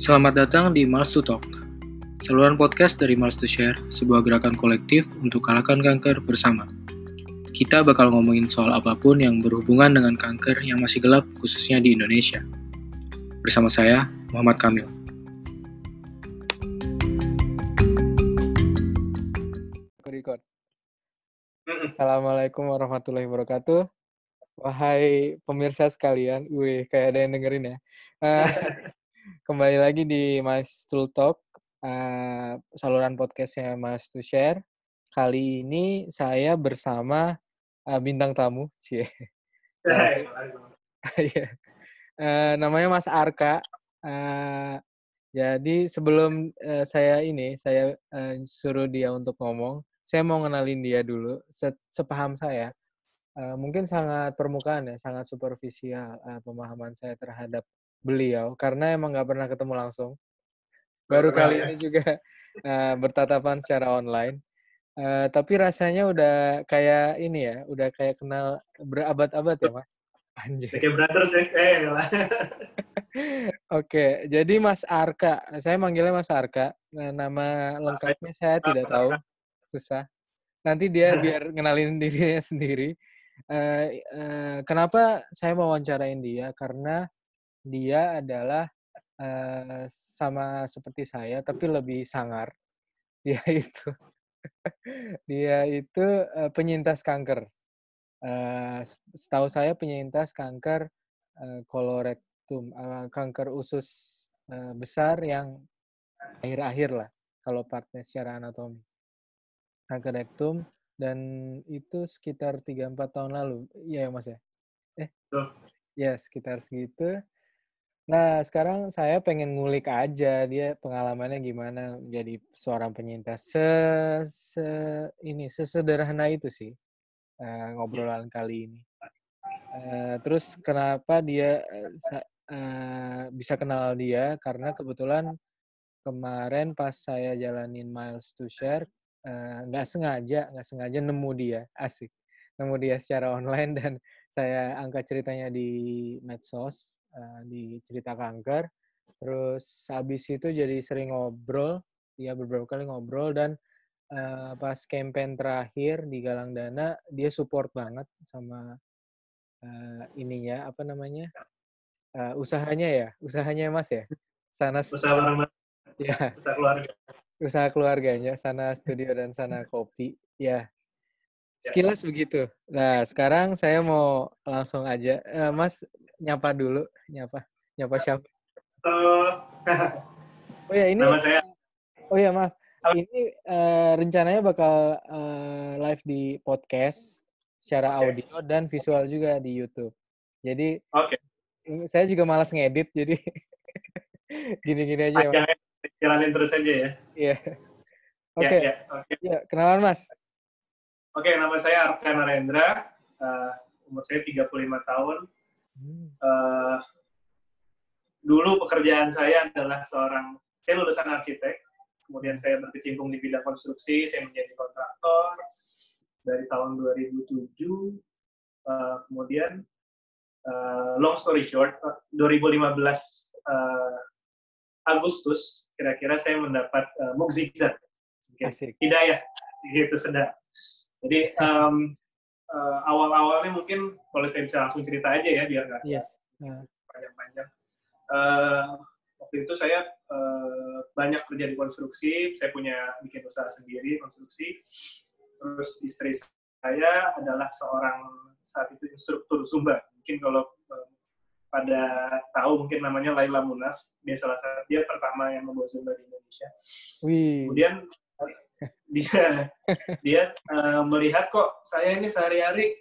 Selamat datang di Mars to Talk, saluran podcast dari Mars to Share, sebuah gerakan kolektif untuk kalahkan kanker bersama. Kita bakal ngomongin soal apa pun yang berhubungan dengan kanker yang masih gelap, khususnya di Indonesia. Bersama saya, Muhammad Kamil. Record. Assalamualaikum warahmatullahi wabarakatuh. Wahai pemirsa sekalian, wih kayak ada yang dengerin ya. Uh, kembali lagi di Mas Tool Talk, uh, saluran podcastnya Mas To Share. Kali ini saya bersama uh, bintang tamu, sih. uh, namanya Mas Arka. Uh, jadi sebelum uh, saya ini, saya uh, suruh dia untuk ngomong, saya mau ngenalin dia dulu. Se sepaham saya, uh, mungkin sangat permukaan ya, sangat superficial uh, pemahaman saya terhadap beliau karena emang nggak pernah ketemu langsung. Baru kali ya. ini juga uh, bertatapan secara online. Uh, tapi rasanya udah kayak ini ya, udah kayak kenal berabad-abad ya, Mas. Anjir. Kayak brothers ya, eh, Oke, jadi Mas Arka, saya manggilnya Mas Arka. Nah, nama lengkapnya saya tidak tahu, susah. Nanti dia biar kenalin dirinya sendiri. Uh, uh, kenapa saya mau wawancarain dia? Karena dia adalah uh, sama seperti saya, tapi lebih sangar. Dia itu, dia itu uh, penyintas kanker. Uh, setahu saya penyintas kanker uh, kolorektum, uh, kanker usus uh, besar yang akhir-akhir lah, kalau partnya secara anatomi. Kanker rektum, dan itu sekitar 3-4 tahun lalu. Iya ya Mas ya? Eh? Ya, sekitar segitu. Nah, sekarang saya pengen ngulik aja dia pengalamannya gimana jadi seorang penyintas. Se, se ini sesederhana itu sih uh, ngobrolan kali ini. Uh, terus kenapa dia uh, bisa kenal dia? Karena kebetulan kemarin pas saya jalanin miles to share nggak uh, sengaja nggak sengaja nemu dia asik nemu dia secara online dan saya angkat ceritanya di medsos uh, di cerita kanker. Terus habis itu jadi sering ngobrol, ya beberapa kali ngobrol dan uh, pas campaign terakhir di Galang Dana dia support banget sama uh, ininya apa namanya uh, usahanya ya, usahanya Mas ya, sana usaha ya usaha keluarga usaha keluarganya sana studio dan sana kopi ya, ya. Sekilas begitu. Nah, sekarang saya mau langsung aja. Uh, Mas, nyapa dulu, nyapa, nyapa siapa? Uh, oh ya ini. Nama saya. Oh ya maaf. Ini uh, rencananya bakal uh, live di podcast secara okay. audio dan visual juga di YouTube. Jadi. Oke. Okay. Saya juga malas ngedit, jadi gini-gini aja. Jalanin terus aja ya. Iya. Oke. Okay. Ya, ya, okay. ya, kenalan Mas. Oke, nama saya Arkan Narendra. Uh, umur saya 35 tahun Uh, dulu pekerjaan saya adalah seorang, saya lulusan arsitek, kemudian saya berkecimpung di bidang konstruksi, saya menjadi kontraktor dari tahun 2007, uh, kemudian uh, long story short, 2015 uh, Agustus kira-kira saya mendapat uh, mukjizat, hidayah, gitu sedang. Jadi um, uh, awal-awalnya mungkin kalau saya bisa langsung cerita aja ya biar nggak yes. panjang-panjang. Uh, waktu itu saya uh, banyak kerja di konstruksi, saya punya bikin usaha sendiri konstruksi. Terus istri saya adalah seorang saat itu instruktur zumba. Mungkin kalau uh, pada tahu mungkin namanya Laila Munaf, dia salah satu dia pertama yang membawa zumba di Indonesia. Wih. Kemudian dia dia uh, melihat kok saya ini sehari-hari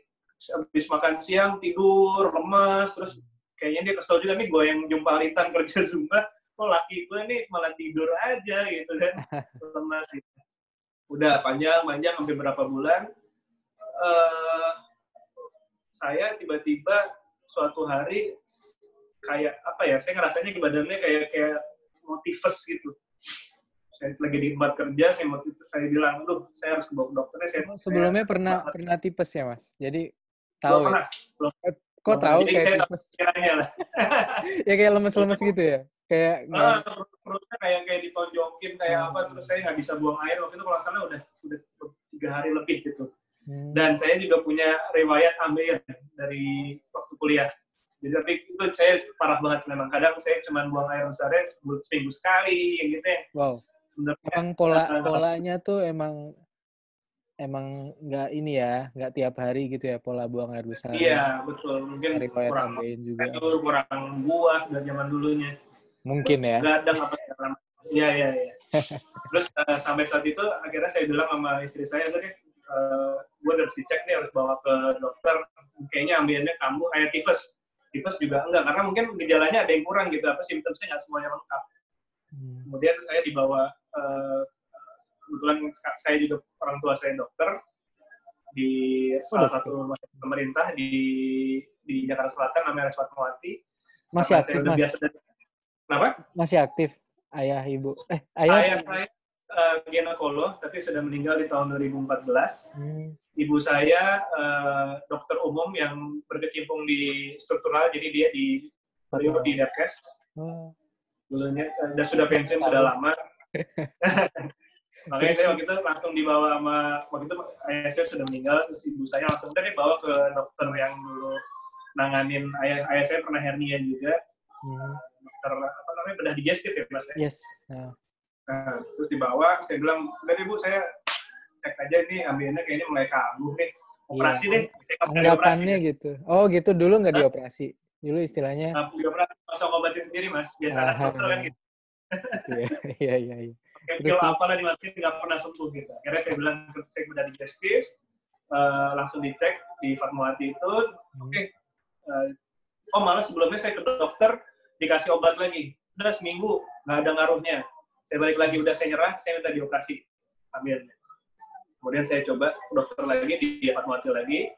habis makan siang tidur lemas terus kayaknya dia kesel juga nih gue yang jumpa Ritan kerja zumba kok laki gue nih malah tidur aja gitu kan. Lemas gitu. udah panjang panjang hampir berapa bulan. Uh, saya tiba-tiba suatu hari kayak apa ya saya ngerasanya badannya kayak kayak motifus gitu saya lagi di tempat kerja saya mau itu saya bilang duh saya harus ke dokternya saya oh, sebelumnya saya pernah banget. pernah tipes ya mas? Jadi tahu belum ya? belum. Eh, kok tahu jadi kayak saya tipes? lah. Ya kayak lemes-lemes gitu ya? Kayak ah, perutnya kayak kayak ditonjokin kayak hmm. apa terus saya nggak bisa buang air. Waktu itu kalau salah udah udah tiga hari lebih gitu. Hmm. dan saya juga punya riwayat ambil dari waktu kuliah. Jadi tapi itu saya parah banget memang. Kadang saya cuma buang air besarnya seminggu sekali gitu ya. Wow Sebenarnya, emang pola polanya tuh emang emang nggak ini ya nggak tiap hari gitu ya pola buang air besar iya betul mungkin kurang juga kurang buah dari zaman dulunya Mungkin ya. Gadang apa Iya, iya, iya. Terus uh, sampai saat itu akhirnya saya bilang sama istri saya, tadi uh, gue harus dicek nih, harus bawa ke dokter. Kayaknya ambilnya kamu kayak tifus. Tifus juga enggak, karena mungkin gejalanya ada yang kurang gitu, apa simptomnya nggak semuanya lengkap. Hmm. Kemudian saya dibawa, uh, kebetulan saya juga orang tua saya dokter, di oh, salah satu rumah pemerintah di di Jakarta Selatan namanya Reswat Mawati. Masih aktif, Mas? Biasa Kenapa? Masih aktif ayah ibu. Eh, ayah. Ayah saya uh, ginekolog tapi sudah meninggal di tahun 2014. Hmm. Ibu saya uh, dokter umum yang berkecimpung di struktural, jadi dia di beliau di Depkes. Hmm. Dulunya sudah pensiun sudah lama. Makanya saya waktu itu langsung dibawa sama waktu itu ayah saya sudah meninggal, terus ibu saya langsung tadi bawa ke dokter yang dulu nanganin ayah ayah saya pernah hernia juga. Hmm dokter apa namanya bedah digestif ya mas ya? Yes. Uh. Nah, terus dibawa, saya bilang, dari bu saya cek aja ini ambilnya kayaknya mulai kambuh nih. Operasi yeah. deh. Anggapannya gitu. Oh gitu, dulu nggak dioperasi? Dulu istilahnya? Nah, dioperasi, langsung obatin sendiri mas. Biasa anak dokter kan gitu. Iya, iya, iya. iya. Apa lah dimasukin nggak pernah sembuh gitu. Akhirnya saya bilang, saya bedah digestif, uh, langsung dicek di Fatmawati itu, hmm. oke, okay, uh, eh, oh malah sebelumnya saya ke dokter, dikasih obat lagi. Udah seminggu, nggak ada ngaruhnya. Saya balik lagi, udah saya nyerah, saya minta dioperasi. ambilnya. Kemudian saya coba dokter lagi, di Fatmawati lagi.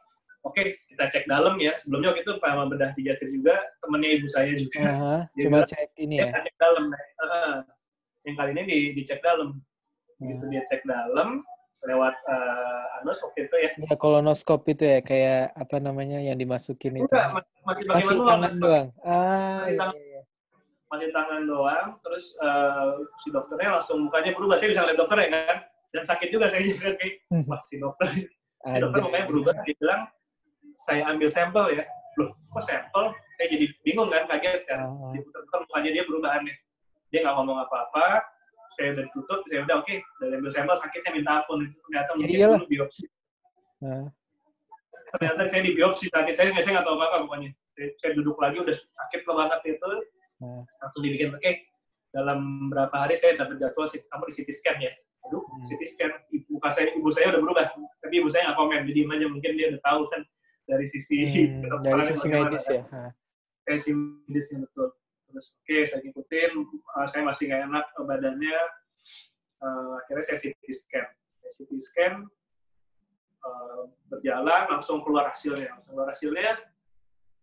Oke, kita cek dalam ya. Sebelumnya waktu itu sama bedah pediatri juga, temennya ibu saya juga. Uh -huh. Coba cek ini ya. Cek dalam. Uh, yang kali ini di, dicek dalam. Gitu, dia cek dalam, lewat uh, anus waktu itu ya. Ya kolonoskop itu ya kayak apa namanya yang dimasukin itu. Enggak, masih pakai masih manual. Tangan doang. Ah, masih, iya, tangan, iya. masih tangan doang. Terus uh, si dokternya langsung mukanya berubah. Saya bisa lihat dokter ya kan. Dan sakit juga saya juga kayak hmm. wah si dokter. si dokter mukanya berubah. Dia bilang saya ambil sampel ya. Loh, kok sampel? Saya jadi bingung kan, kaget kan. -huh. Diputar-putar mukanya dia berubahannya. Dia nggak ngomong apa-apa saya udah ditutup saya udah oke okay, dari ambil sampel sakitnya minta ampun itu ternyata mungkin Iyalah. dulu biopsi nah. ternyata saya di biopsi sakit saya saya nggak tahu apa apa pokoknya saya, saya duduk lagi udah sakit banget itu nah. langsung dibikin oke okay, dalam berapa hari saya dapat jadwal kamu di CT scan ya aduh hmm. CT scan ibu saya ibu saya udah berubah tapi ibu saya nggak komen jadi aja mungkin dia udah tahu kan dari sisi hmm, dari sisi medis ya kan. dari sisi medisnya betul. Terus oke okay, saya ikutin uh, saya masih nggak enak badannya uh, akhirnya saya CT scan. Saya CT scan uh, berjalan langsung keluar hasilnya. Langsung keluar hasilnya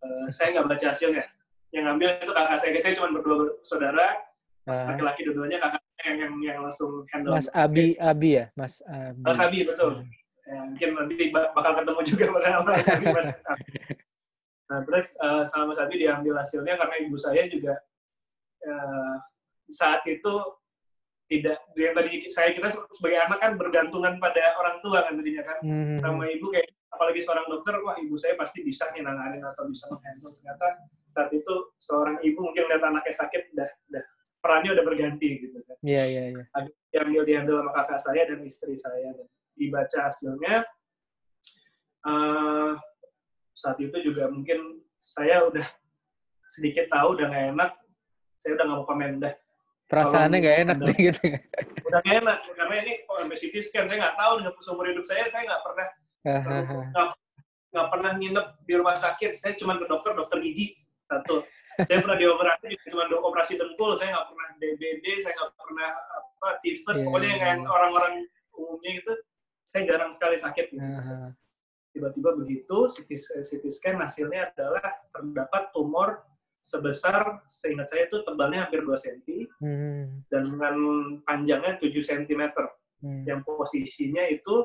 uh, saya nggak baca hasilnya. Yang ngambil itu kakak saya. Saya cuma berdua saudara laki-laki uh. dua-duanya kakak yang, yang yang langsung handle. Mas Abi Abi ya? Mas Abi. Mas Abi betul. Hmm. Ya, mungkin nanti bakal ketemu juga bakal Mas Abi Mas. Nah, terus uh, sama Mas Adi diambil hasilnya karena ibu saya juga uh, saat itu tidak yang tadi saya kita sebagai anak kan bergantungan pada orang tua kan tadinya kan. Hmm. sama ibu kayak apalagi seorang dokter wah ibu saya pasti bisa nih nanganin atau bisa menghandle. Ternyata saat itu seorang ibu mungkin lihat anaknya sakit udah udah perannya udah berganti gitu kan. Iya iya iya. Yang dia diambil sama kakak saya dan istri saya dan dibaca hasilnya uh, saat itu juga mungkin saya udah sedikit tahu udah nggak enak saya udah nggak mau komen dah perasaannya nggak enak nih gitu. Udah nggak enak karena ini kalau sampai CT scan saya nggak tahu dengan seumur hidup saya saya nggak pernah. Nggak pernah nginep di rumah sakit saya cuma ke dokter dokter gigi satu. Saya pernah dioperasi cuma operasi dengkul saya nggak pernah DBD saya nggak pernah apa tifus yeah. pokoknya yang orang-orang umumnya itu saya jarang sekali sakit gitu. Uh-huh tiba-tiba begitu CT, CT scan hasilnya adalah terdapat tumor sebesar seingat saya itu tebalnya hampir 2 cm hmm. dan dengan panjangnya 7 cm hmm. yang posisinya itu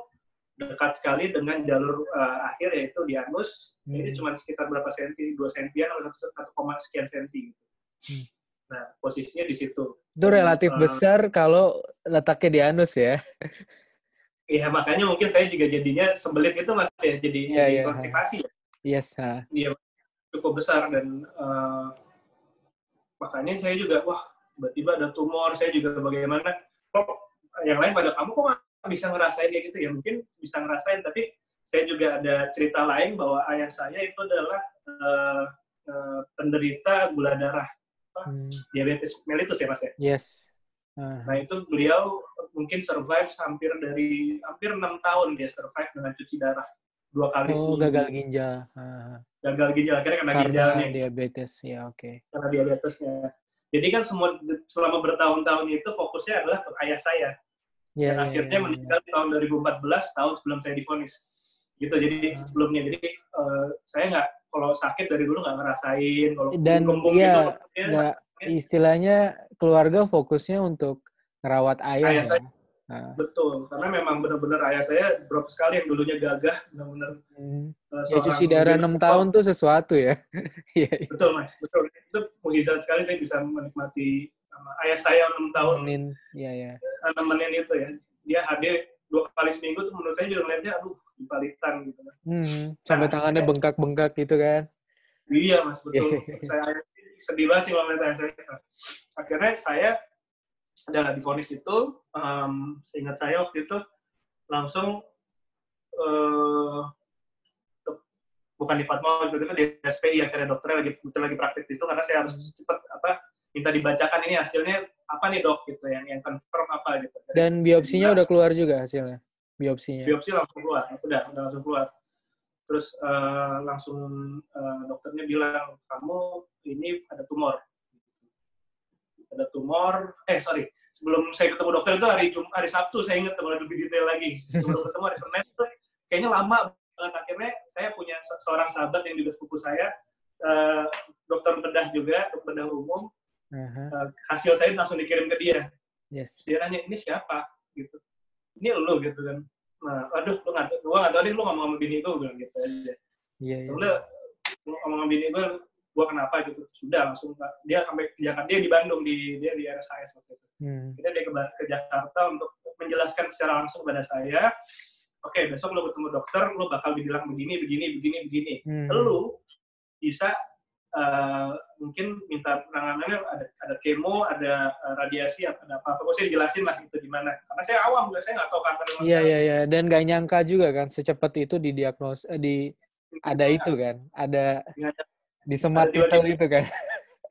dekat sekali dengan jalur uh, akhir yaitu di anus hmm. ini cuma sekitar berapa senti 2 sentian atau 1, sekian senti gitu. Hmm. Nah, posisinya di situ. Itu relatif uh, besar kalau letaknya di anus ya. Iya, makanya mungkin saya juga jadinya sembelit itu masih ya, jadi, yeah, jadi yeah. konstipasi. Yes. Iya, cukup besar dan uh, makanya saya juga wah tiba-tiba ada tumor, saya juga bagaimana kok yang lain pada kamu kok bisa ngerasain kayak gitu ya mungkin bisa ngerasain tapi saya juga ada cerita lain bahwa ayah saya itu adalah uh, uh, penderita gula darah hmm. diabetes mellitus ya mas ya yes uh. Nah itu beliau mungkin survive hampir dari hampir enam tahun dia survive dengan cuci darah dua kali oh, gagal ginjal uh. gagal ginjal akhirnya kena karena ginjalnya diabetes ya oke okay. karena diabetesnya jadi kan semua selama bertahun-tahun itu fokusnya adalah ke ayah saya Yeah, Dan yeah, akhirnya yeah, meninggal yeah. tahun 2014, tahun sebelum saya difonis. Gitu, jadi uh. sebelumnya. Jadi uh, saya nggak, kalau sakit dari dulu nggak ngerasain. Kalau Dan iya, gitu, nggak, ya, istilahnya keluarga fokusnya untuk merawat ayah. ayah ya? saya, Nah. Betul, karena memang benar-benar ayah saya drop sekali yang dulunya gagah, benar-benar. Hmm. Uh, ya cuci darah enam tahun tuh sesuatu ya. Iya, iya. betul mas, betul. Itu mujizat sekali saya bisa menikmati sama ayah saya enam tahun nemenin ya ya nemenin itu ya dia hadir dua kali seminggu tuh menurut saya juga ngeliatnya aduh dipalitan gitu kan hmm, sampai nah, tangannya bengkak-bengkak gitu kan iya mas betul saya sedih banget sih kalau ngeliat saya akhirnya saya ada difonis itu um, seingat saya waktu itu langsung uh, bukan di Fatma waktu itu di SPI akhirnya dokternya lagi betul lagi praktik itu karena saya harus cepat apa minta dibacakan ini hasilnya apa nih dok gitu yang yang confirm apa gitu. Dan biopsinya udah keluar juga hasilnya. Biopsinya. Biopsi langsung keluar, udah udah langsung keluar. Terus uh, langsung uh, dokternya bilang kamu ini ada tumor. Ada tumor. Eh sorry, sebelum saya ketemu dokter itu hari Jum hari Sabtu saya ingat lebih detail lagi. Sebelum ketemu hari Senin itu kayaknya lama banget. Akhirnya saya punya seorang sahabat yang juga sepupu saya, uh, dokter bedah juga, dokter bedah umum uh-huh. hasil saya langsung dikirim ke dia yes. dia nanya ini siapa gitu ini lo gitu kan nah aduh lu nggak gua nggak tahu deh lu ngomong sama bini gue bilang gitu aja yeah, soalnya yeah. ngomong sama bini gue gua kenapa gitu sudah langsung dia sampai ke Jakarta dia di Bandung di dia di RSIS waktu itu hmm. kita dia ke, ke Jakarta untuk menjelaskan secara langsung kepada saya oke okay, besok lo ketemu dokter lo bakal dibilang begini begini begini begini hmm. lu bisa uh, mungkin minta penanganannya ada ada kemo, ada uh, radiasi, ada apa apa. Pokoknya jelasin lah itu gimana. Karena saya awam, saya nggak tahu kanker Iya iya iya. Dan gak nyangka juga kan secepat itu didiagnos eh, di ada itu kan, ada di semat itu itu kan.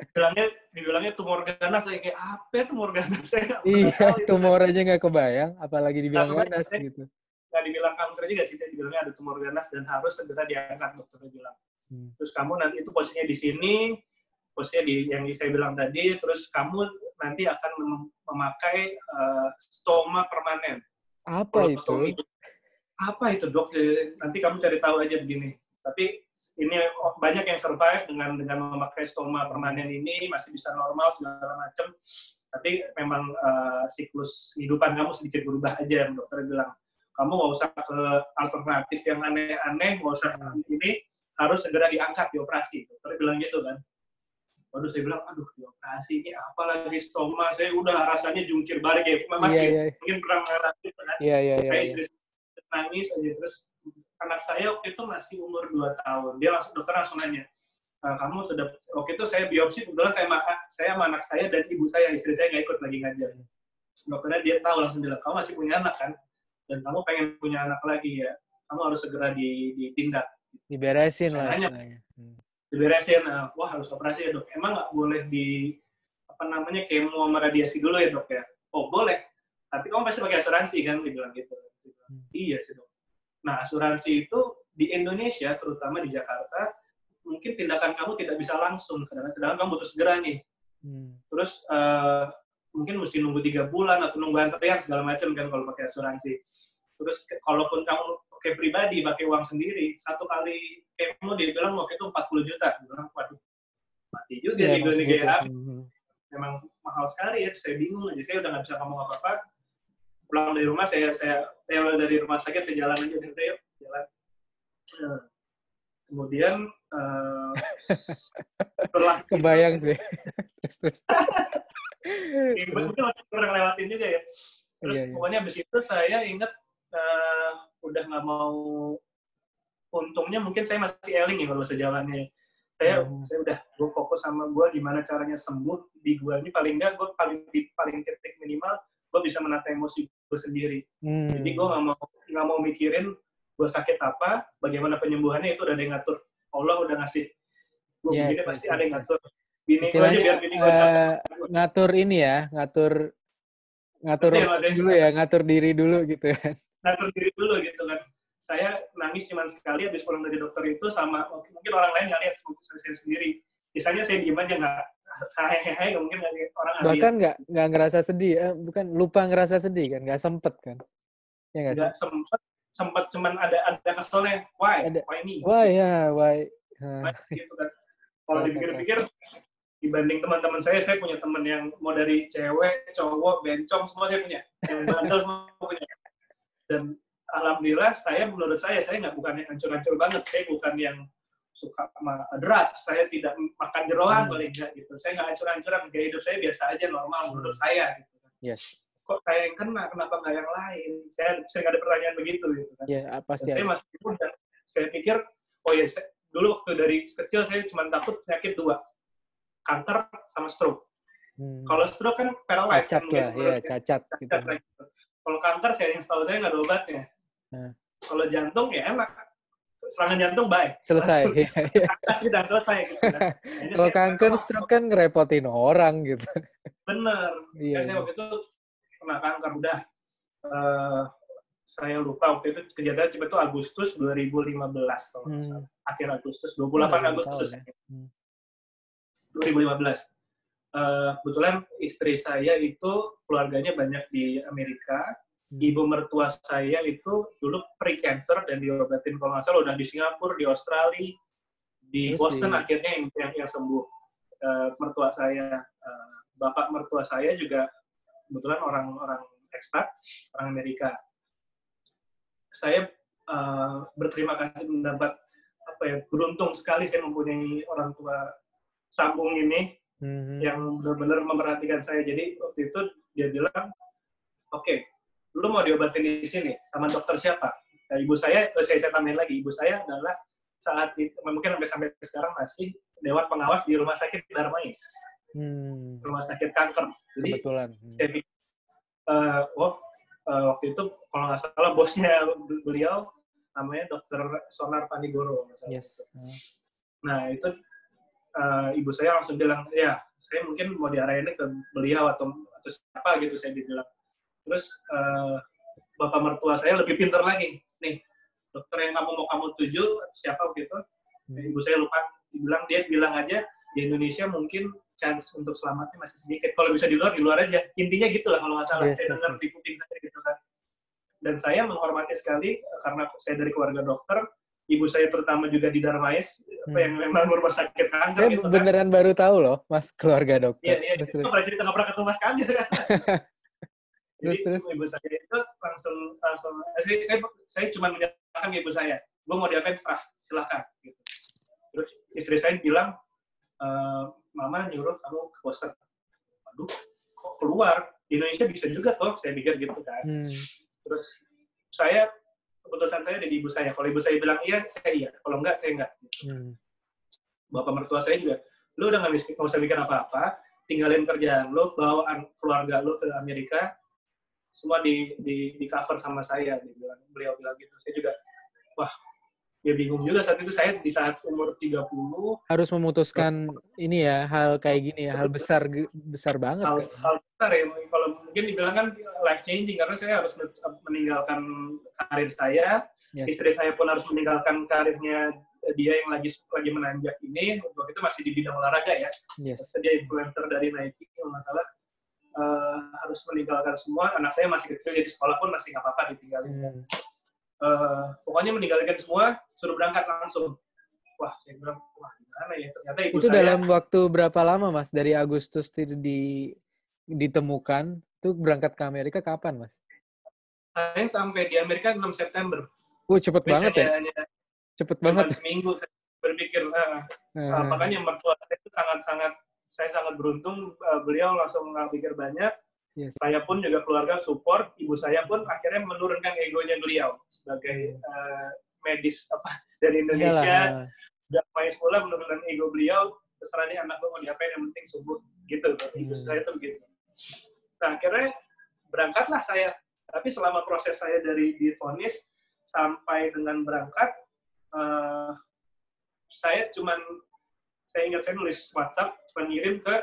Bilangnya dibilangnya tumor ganas saya kayak apa ya tumor ganas saya Iya, tumor aja nggak kebayang, apalagi dibilang nah, ganas gitu. Nggak dibilang kanker juga sih, dibilangnya ada tumor ganas dan harus segera diangkat dokternya bilang. Hmm. Terus kamu nanti itu posisinya di sini, posisinya di yang saya bilang tadi, terus kamu nanti akan memakai uh, stoma permanen. Apa itu? Apa itu dok? Nanti kamu cari tahu aja begini. Tapi ini banyak yang survive dengan dengan memakai stoma permanen ini masih bisa normal segala macam. Tapi memang uh, siklus kehidupan kamu sedikit berubah aja, dokter bilang. Kamu nggak usah ke alternatif yang aneh-aneh, nggak usah ini, harus segera diangkat dioperasi. Dokter bilang gitu kan. Waduh, saya bilang, aduh, dioperasi ini apa lagi stoma, saya udah rasanya jungkir balik ya. Masih yeah, yeah. mungkin pernah mengalami kan. Iya, iya, iya. Istri nangis aja, terus anak saya waktu itu masih umur 2 tahun. Dia langsung, dokter langsung nanya, nah, kamu sudah, waktu itu saya biopsi, kebetulan saya, saya sama anak saya dan ibu saya, istri saya nggak ikut lagi ngajar. Dokternya dia tahu langsung bilang, kamu masih punya anak kan? Dan kamu pengen punya anak lagi ya, kamu harus segera ditindak Diberesin lah. Hmm. Diberesin, uh, wah harus operasi ya dok. Emang nggak boleh di apa namanya kemo sama radiasi dulu ya dok ya? Oh boleh, tapi kamu pasti pakai asuransi kan? Dibilang gitu. Hmm. Iya sih dok. Nah asuransi itu di Indonesia, terutama di Jakarta, mungkin tindakan kamu tidak bisa langsung, sedangkan kamu butuh segera nih. Hmm. Terus uh, mungkin mesti nunggu tiga bulan atau nunggu antrian segala macam kan kalau pakai asuransi. Terus kalaupun kamu pakai pribadi, pakai uang sendiri, satu kali kemo dia bilang waktu itu 40 juta. Dia bilang, waduh, mati juga ya, nih gue nih kayak Memang mahal sekali ya, saya bingung aja. Saya udah nggak bisa ngomong apa-apa. Pulang dari rumah, saya saya, saya dari rumah sakit, saya jalan aja, udah yuk, jalan. Nah, kemudian uh, setelah Kebayang sih. terus terus. itu masih pernah lewatin juga ya. Terus Iya, iya. pokoknya abis itu saya inget eh, udah nggak mau untungnya mungkin saya masih eling ya kalau sejalannya. Saya Hmm. saya udah gue fokus sama gue gimana caranya sembuh di gue ini paling nggak gue paling di paling titik minimal gue bisa menata emosi gue sendiri. Hmm. Jadi gue nggak mau nggak mau mikirin gue sakit apa, bagaimana penyembuhannya itu udah ada yang ngatur. Allah udah ngasih. Gue Yes, begini yes, pasti yes, ada yang ngatur. Bini gue aja biar bini gue eh, ngatur ini ya, ngatur ngatur ya. dulu ya, ngatur diri dulu gitu kan. Ngatur diri dulu gitu kan. Saya nangis cuma sekali habis pulang dari dokter itu sama mungkin orang lain nggak lihat saya sendiri. Misalnya saya diem aja nggak hehehe mungkin nggak orang lihat. Bahkan nggak nggak ngerasa sedih, eh, bukan lupa ngerasa sedih kan, nggak sempet kan. Ya nggak sempet sempet cuman ada ada keselnya why Ada. why me Wah ya. Hah, Why? gitu kan kalau dipikir-pikir dibanding teman-teman saya saya punya teman yang mau dari cewek cowok bencong semua saya punya yang bandel semua punya dan alhamdulillah saya menurut saya saya nggak bukan yang hancur-hancur banget saya bukan yang suka sama drugs saya tidak makan jeroan Hmm. paling enggak gitu saya nggak hancur-hancuran gaya hidup saya biasa aja normal menurut saya gitu kan Yes. kok saya yang kena kenapa nggak yang lain saya sering ada pertanyaan begitu gitu kan Ya, ah, pasti dan saya masih muda. Saya pikir, oh ya, saya- dulu waktu dari kecil saya cuma takut penyakit dua, kanker sama stroke. Hmm. Kalau stroke kan paralyzed. cacat kan, lah, ya cacat gitu. Cacat lah gitu. Kalau kanker, saya yang setahu saya nggak ada obatnya. Nah. Kalau jantung ya enak. Serangan jantung baik. Selesai. Iya, iya. kasih dan selesai. Gitu. Akhirnya Kalau kanker, stroke kan ngerepotin orang gitu. Bener. Iya. Saya waktu itu kena kanker udah. eh, saya lupa waktu itu kejadian coba itu Agustus 2015 kalau Hmm. salah. Akhir Agustus, Oh, 28 udah lima Agustus. ya. Hmm. 2015. Eh, kebetulan istri saya itu keluarganya banyak di Amerika. Hmm. Ibu mertua saya itu dulu pre-cancer dan diobatin kalau nggak salah udah di Singapura, di Australia, di Terus Boston di- akhirnya yang, yang, yang sembuh. Eh, mertua saya, eh, bapak mertua saya juga kebetulan orang-orang ekspat, orang Amerika. Saya eh, berterima kasih mendapat apa ya beruntung sekali saya mempunyai orang tua sambung ini Mhm. yang benar-benar memperhatikan saya. Jadi waktu itu dia bilang, oke, lu mau diobatin di sini sama dokter siapa? Nah, ibu saya, eh, saya, saya tambahin lagi, ibu saya adalah saat itu, mungkin sampai sampai sekarang masih dewan pengawas di rumah sakit Darmais, Hmm. rumah sakit kanker. Jadi Kebetulan. Hmm. saya pikir, eh, oh, eh, waktu itu kalau nggak salah bosnya beliau namanya dokter Sonar Panigoro. Yes. Hmm. Nah itu eh, ibu saya langsung bilang, ya saya mungkin mau diarahin ke beliau atau atau siapa gitu saya dibilang. Terus eh, bapak mertua saya lebih pintar lagi, nih dokter yang kamu mau kamu tuju siapa gitu. Hmm. Ibu saya lupa, dibilang dia bilang aja di Indonesia mungkin chance untuk selamatnya masih sedikit. Kalau bisa di luar, di luar aja. Intinya gitu lah kalau nggak salah. Yes, saya yes, dengar yes. di kuping saya gitu kan. Dan saya menghormati sekali eh, karena saya dari keluarga dokter, ibu saya terutama juga di Darmais, apa Hmm. yang memang rumah sakit kanker Saya gitu kan. beneran baru tahu loh, Mas, keluarga Iya, dokter. iya, Terus, itu terus. pernah cerita nggak pernah ketemu Mas Kagil kan. Jadi Terus, terus. ibu saya itu langsung langsung saya, saya, saya cuma menyatakan ke ibu saya, gue mau diapain serah, silakan. Gitu. Terus istri saya bilang, e, mama nyuruh kamu ke Boston. Aduh, kok keluar? Di Indonesia bisa juga toh, saya pikir gitu kan. Hmm. Terus saya keputusan saya ada di ibu saya. Kalau ibu saya bilang iya, saya iya. Kalau enggak, saya enggak. Hmm. bapak mertua saya juga, lu udah nggak usah mikir apa-apa, tinggalin kerjaan lu, bawa keluarga lu ke Amerika, semua di, di, di cover sama saya, dia bilang, beliau bilang gitu. Saya juga, wah, ya bingung juga saat itu saya di saat umur 30, Harus memutuskan ini ya, hal kayak gini ya, hal besar besar banget. hal, kan. hal besar ya, kalau mungkin dibilang kan life changing, karena saya harus meninggalkan karir saya, Yes. istri saya pun harus meninggalkan karirnya dia yang lagi lagi menanjak ini, waktu itu masih di bidang olahraga ya, Yes. dia influencer dari Nike kalau nggak salah eh, harus meninggalkan semua anak saya masih kecil jadi sekolah pun masih nggak apa-apa ditinggalin Hmm. Eh, pokoknya meninggalkan semua suruh berangkat langsung wah saya bilang wah gimana ya ternyata ibu Itu saya dalam waktu berapa lama, Mas? Dari Agustus itu di ditemukan, itu berangkat ke Amerika kapan, Mas? saya sampai di Amerika 6 September Oh, cepet banget ya. Cepet cuma banget. seminggu berpikir uh, uh, makanya mertua saya itu sangat-sangat saya sangat beruntung uh, beliau langsung nggak pikir banyak yes. saya pun juga keluarga support ibu saya pun akhirnya menurunkan egonya beliau sebagai uh, medis apa dari Indonesia. Dan main sekolah menurunkan ego beliau terserah nih anak gue mau diapain yang penting subuh gitu. Ibu hmm. saya tuh begitu nah akhirnya berangkatlah saya. Tapi selama proses saya dari difonis sampai dengan berangkat uh, saya cuman saya ingat saya nulis WhatsApp cuman ngirim ke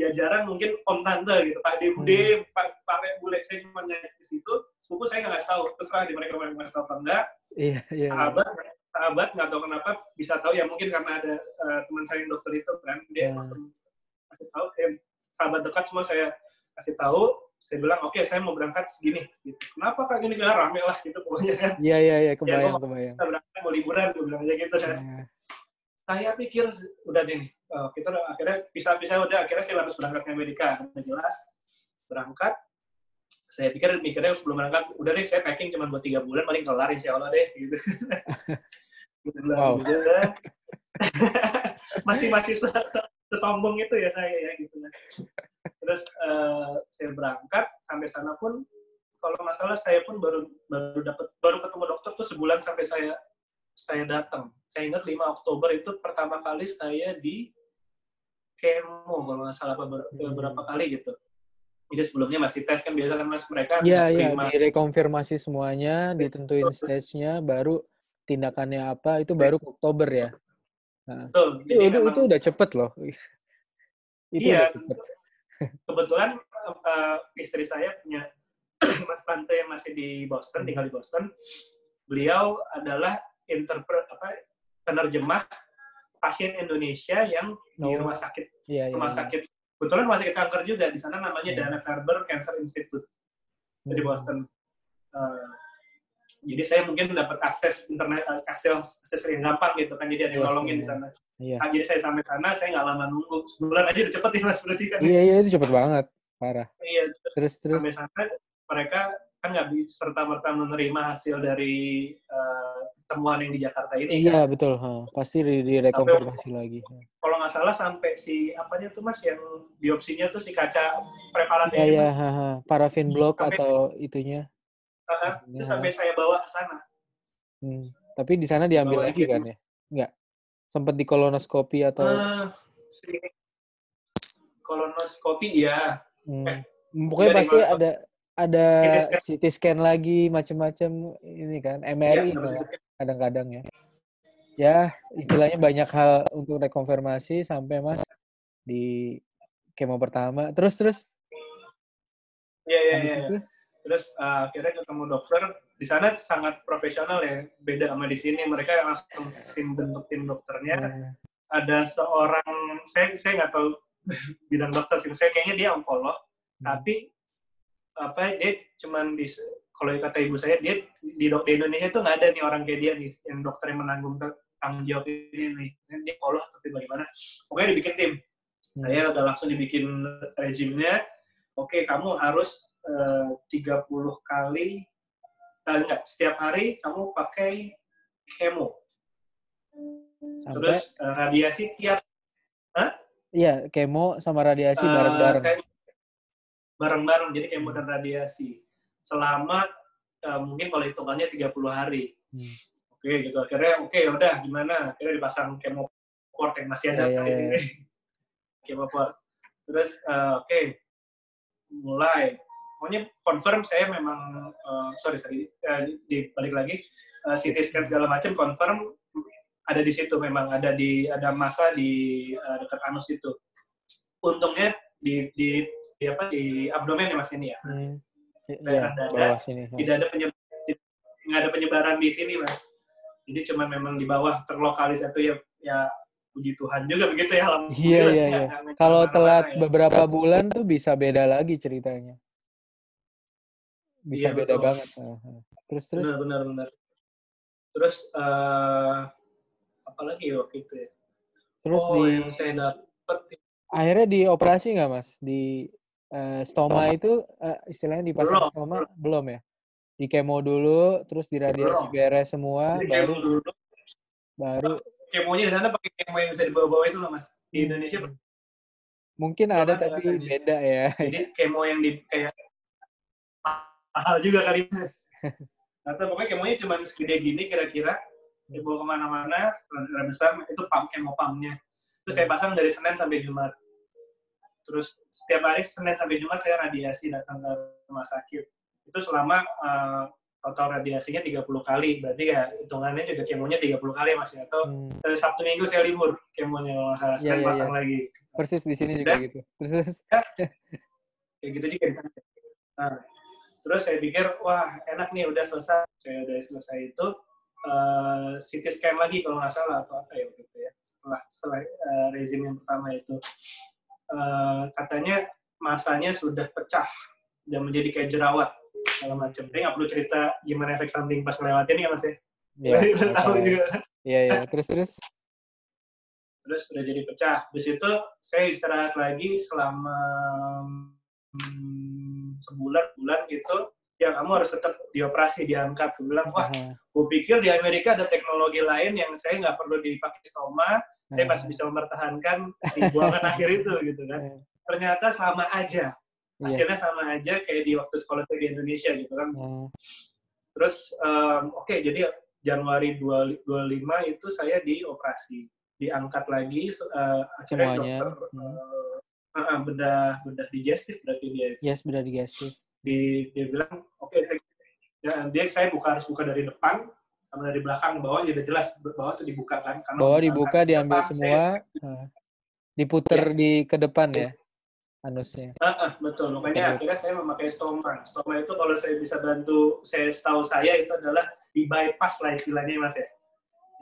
jajaran mungkin om tante gitu. Pak de bude hmm. pak pak bule saya cuma nyanyi di situ. Sepupu saya nggak tahu. Terserah di mereka ngasih tahu apa enggak. Iya, iya, sahabat sahabat nggak tahu kenapa bisa tahu. Ya mungkin karena ada uh, teman saya yang dokter itu kan. Dia yeah. langsung kasih tahu. Eh, sahabat dekat semua saya kasih tahu. Saya bilang oke okay, saya mau berangkat segini. Gitu. Kenapa kak? Gini bilang rame lah gitu pokoknya kan. Iya iya iya. Kebayang ya, kebayang. kita berangkat mau liburan gue bilang aja gitu kan. Yeah saya pikir udah deh kita udah, akhirnya bisa-bisa udah akhirnya saya harus berangkat ke Amerika. Udah jelas berangkat. Saya pikir mikirnya sebelum berangkat udah deh saya packing cuma buat tiga bulan paling kelar insya Allah deh gitu. Wow. gitu masih masih sesombong itu ya saya ya gitu terus uh, saya berangkat sampai sana pun kalau nggak salah saya pun baru baru dapat baru ketemu dokter tuh sebulan sampai saya saya datang saya ingat 5 Oktober itu pertama kali saya di kemo kalau nggak salah beberapa hmm. kali gitu. Jadi sebelumnya masih tes kan biasa kan mas mereka Iya iya direkonfirmasi semuanya, ditentuin stage-nya, baru tindakannya apa itu baru Oktober ya. Nah, Betul. Itu, itu, itu udah cepet loh. itu iya. Cepet. Kebetulan uh, istri saya punya mas tante yang masih di Boston, tinggal di Boston. Beliau adalah interpret apa penerjemah pasien Indonesia yang oh. di rumah sakit iya, iya, rumah iya. sakit kebetulan rumah sakit kanker juga di sana namanya iya. Dana Farber Cancer Institute hmm. di Boston uh, jadi saya mungkin dapat akses internet akses akses yang gampang gitu kan jadi ada yang nolongin di sana iya. nah, jadi saya sampai sana saya nggak lama nunggu sebulan aja udah cepet ya mas berarti kan iya iya itu cepet banget parah iya terus, terus, terus. sampai sana mereka kan nggak serta merta menerima hasil dari uh, temuan yang di Jakarta ini. Iya kan? betul, ha. pasti di direkonfirmasi lagi. Kalau nggak salah sampai si apanya tuh mas yang biopsinya tuh si kaca preparatnya. Iya iya, ha, ha. parafin blok sampai, atau itunya. Uh, itu sampai saya bawa ke sana. Hmm. Tapi di sana diambil bawa lagi kan ya? Enggak. Sempat di kolonoskopi atau? Uh, si kolonoskopi ya. Hmm. Eh, Pokoknya pasti ada ada CT scan lagi macam-macam ini kan MRI ya, kadang-kadang ya. Ya istilahnya banyak hal untuk rekonfirmasi sampai mas di kemo pertama. Terus terus? Ya ya ya, ya. terus uh, akhirnya ketemu dokter. Di sana sangat profesional ya beda sama di sini. Mereka langsung tim bentuk tim dokternya. Ya. ada seorang saya saya nggak tahu bidang dokter sih saya kayaknya dia onkolog. Hmm. tapi apa dia cuman di kalau kata ibu saya dia di, di Indonesia itu nggak ada nih orang kayak dia nih yang dokter yang menanggung tanggung jawab ini nih dia kolot tapi bagaimana pokoknya dibikin tim hmm. saya udah langsung dibikin regimnya oke kamu harus eh, uh, 30 kali uh, enggak setiap hari kamu pakai kemo Sampai? terus uh, radiasi tiap Hah? Iya, kemo sama radiasi bareng-bareng. Uh, bareng-bareng jadi kayak modern radiasi selama uh, mungkin kalau hitungannya 30 hari. Hmm. Oke okay, gitu akhirnya oke okay, udah gimana akhirnya dipasang port yang masih ada yeah, di yeah, sini. Yeah. port Terus uh, oke okay, mulai pokoknya confirm saya memang uh, sorry tadi uh, di balik lagi uh, CT scan segala macam confirm ada di situ memang ada di ada masa di uh, dekat anus itu. Untungnya di di di apa di abdomen ya mas ini ya. Hmm. Ya, dada, sini. tidak ada penyebaran, nggak ada penyebaran di sini mas. Jadi cuma memang di bawah terlokalis itu ya ya puji Tuhan juga begitu ya. Iya iya iya. Kalau telat ya. beberapa bulan tuh bisa beda lagi ceritanya. Bisa iya, beda betul. banget. Terus terus. Benar benar benar. Terus uh, apa lagi waktu itu ya? Terus oh, di yang saya dapat akhirnya dioperasi nggak mas di uh, stoma itu uh, istilahnya dipasang belum. stoma belum ya di kemo dulu terus di radiasi beres semua Jadi baru dulu. baru kemonya di sana pakai kemo yang bisa dibawa-bawa itu loh mas. Di Indonesia mungkin ada tapi katanya. beda ya. Jadi kemo yang di kayak mahal juga kali. Atau pokoknya kemonya cuma segede gini kira-kira. Dibawa ke mana-mana, besar, itu pump kemo pumpnya. Terus saya pasang dari Senin sampai Jumat. Terus setiap hari Senin sampai Jumat saya radiasi datang ke rumah sakit. Itu selama uh, total radiasinya 30 kali. Berarti ya hitungannya juga kemonya 30 kali Mas ya. Atau hmm. Sabtu Minggu saya libur kemonya kalau salah. Senin ya, pasang ya. lagi. Persis di sini juga gitu. Terus ya, kayak gitu juga Nah, terus saya pikir wah enak nih udah selesai. Saya udah selesai itu uh, eh, CT scan lagi kalau nggak salah atau apa ya gitu ya. Setelah setelah uh, rezim yang pertama itu. Uh, katanya masanya sudah pecah dan menjadi kayak jerawat segala macam. Tapi nggak perlu cerita gimana efek samping pas ngelewatin ya mas ya. Iya. tahu juga. Iya iya. Terus terus. Terus udah jadi pecah. Di situ saya istirahat lagi selama hmm, sebulan bulan gitu. Ya kamu harus tetap dioperasi diangkat. Gue bilang wah, gue pikir di Amerika ada teknologi lain yang saya nggak perlu dipakai stoma, saya masih bisa mempertahankan di buangan akhir itu gitu kan. Ternyata sama aja Iya. hasilnya sama aja kayak di waktu sekolah saya di Indonesia gitu kan. Terus um, oke okay, jadi Januari 25 itu saya dioperasi, diangkat lagi uh, akhirnya Semuanya. dokter hmm. uh, uh, bedah bedah digestif berarti dia. Yes, bedah digestif. Di dia bilang oke okay, ya, dia saya buka harus buka dari depan sama dari belakang bawah jadi jelas bawah itu dibuka kan karena bawah dibuka diambil depan, semua saya, diputer ya. di ke depan ya anusnya. Uh, uh, betul. Makanya akhirnya saya memakai stoma. Stoma itu kalau saya bisa bantu, saya setahu saya itu adalah di bypass lah istilahnya mas ya.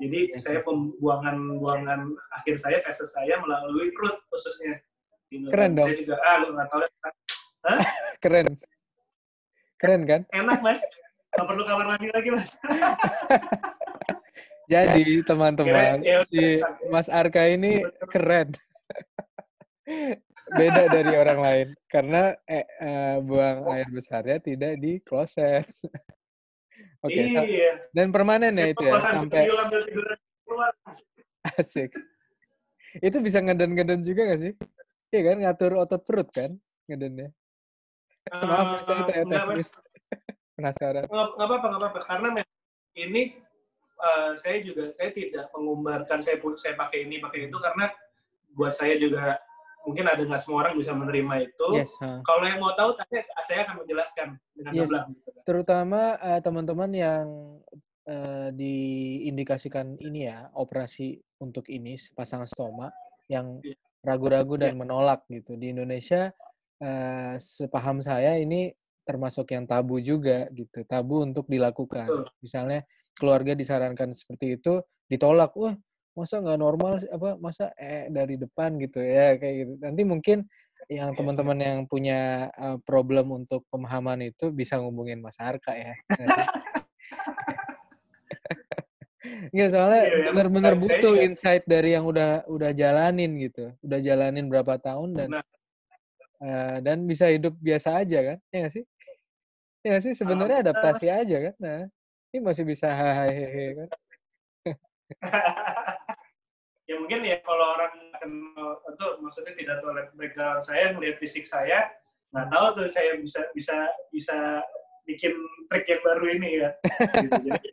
Jadi yes, saya pembuangan-buangan akhir saya, fase saya melalui perut khususnya. Gitu. Keren dong. Saya juga, ah lu nggak tahu. Hah? Keren. Keren kan? Enak mas. Gak perlu kamar mandi lagi mas. Jadi teman-teman, ya, si Mas Arka ini keren beda dari orang lain karena eh, uh, buang air besarnya tidak di kloset. Oke. Okay, iya. Dan permanen ya itu ya sampai asik. Itu bisa ngeden-ngeden juga gak sih? Iya kan ngatur otot perut kan ngedennya. Uh, Maaf saya tanya teknis. Penasaran. Nggak apa-apa, nggak apa-apa. Karena ini uh, saya juga saya tidak mengumbarkan saya saya pakai ini pakai itu karena buat saya juga mungkin ada nggak semua orang bisa menerima itu. Yes, huh. Kalau yang mau tahu, tanya saya akan menjelaskan dengan yes. gamblang. Gitu. Terutama uh, teman-teman yang uh, diindikasikan ini ya operasi untuk ini pasang stoma yang iya. ragu-ragu dan yeah. menolak gitu di Indonesia. Uh, sepaham saya ini termasuk yang tabu juga gitu, tabu untuk dilakukan. Misalnya keluarga disarankan seperti itu, ditolak, wah masa nggak normal apa masa eh dari depan gitu ya kayak gitu nanti mungkin yang teman-teman yang punya uh, problem untuk pemahaman itu bisa ngubungin Mas Arka ya Nggak soalnya iya, iya. benar-benar butuh insight dari yang udah udah jalanin gitu, udah jalanin berapa tahun dan uh, dan bisa hidup biasa aja kan, ya nggak sih? Ya sih sebenarnya adaptasi aja kan. Nah, ini masih bisa hehehe kan. ya mungkin ya kalau orang itu maksudnya tidak tahu background saya melihat fisik saya nggak tahu tuh saya bisa bisa bisa bikin trik yang baru ini ya gitu. jadi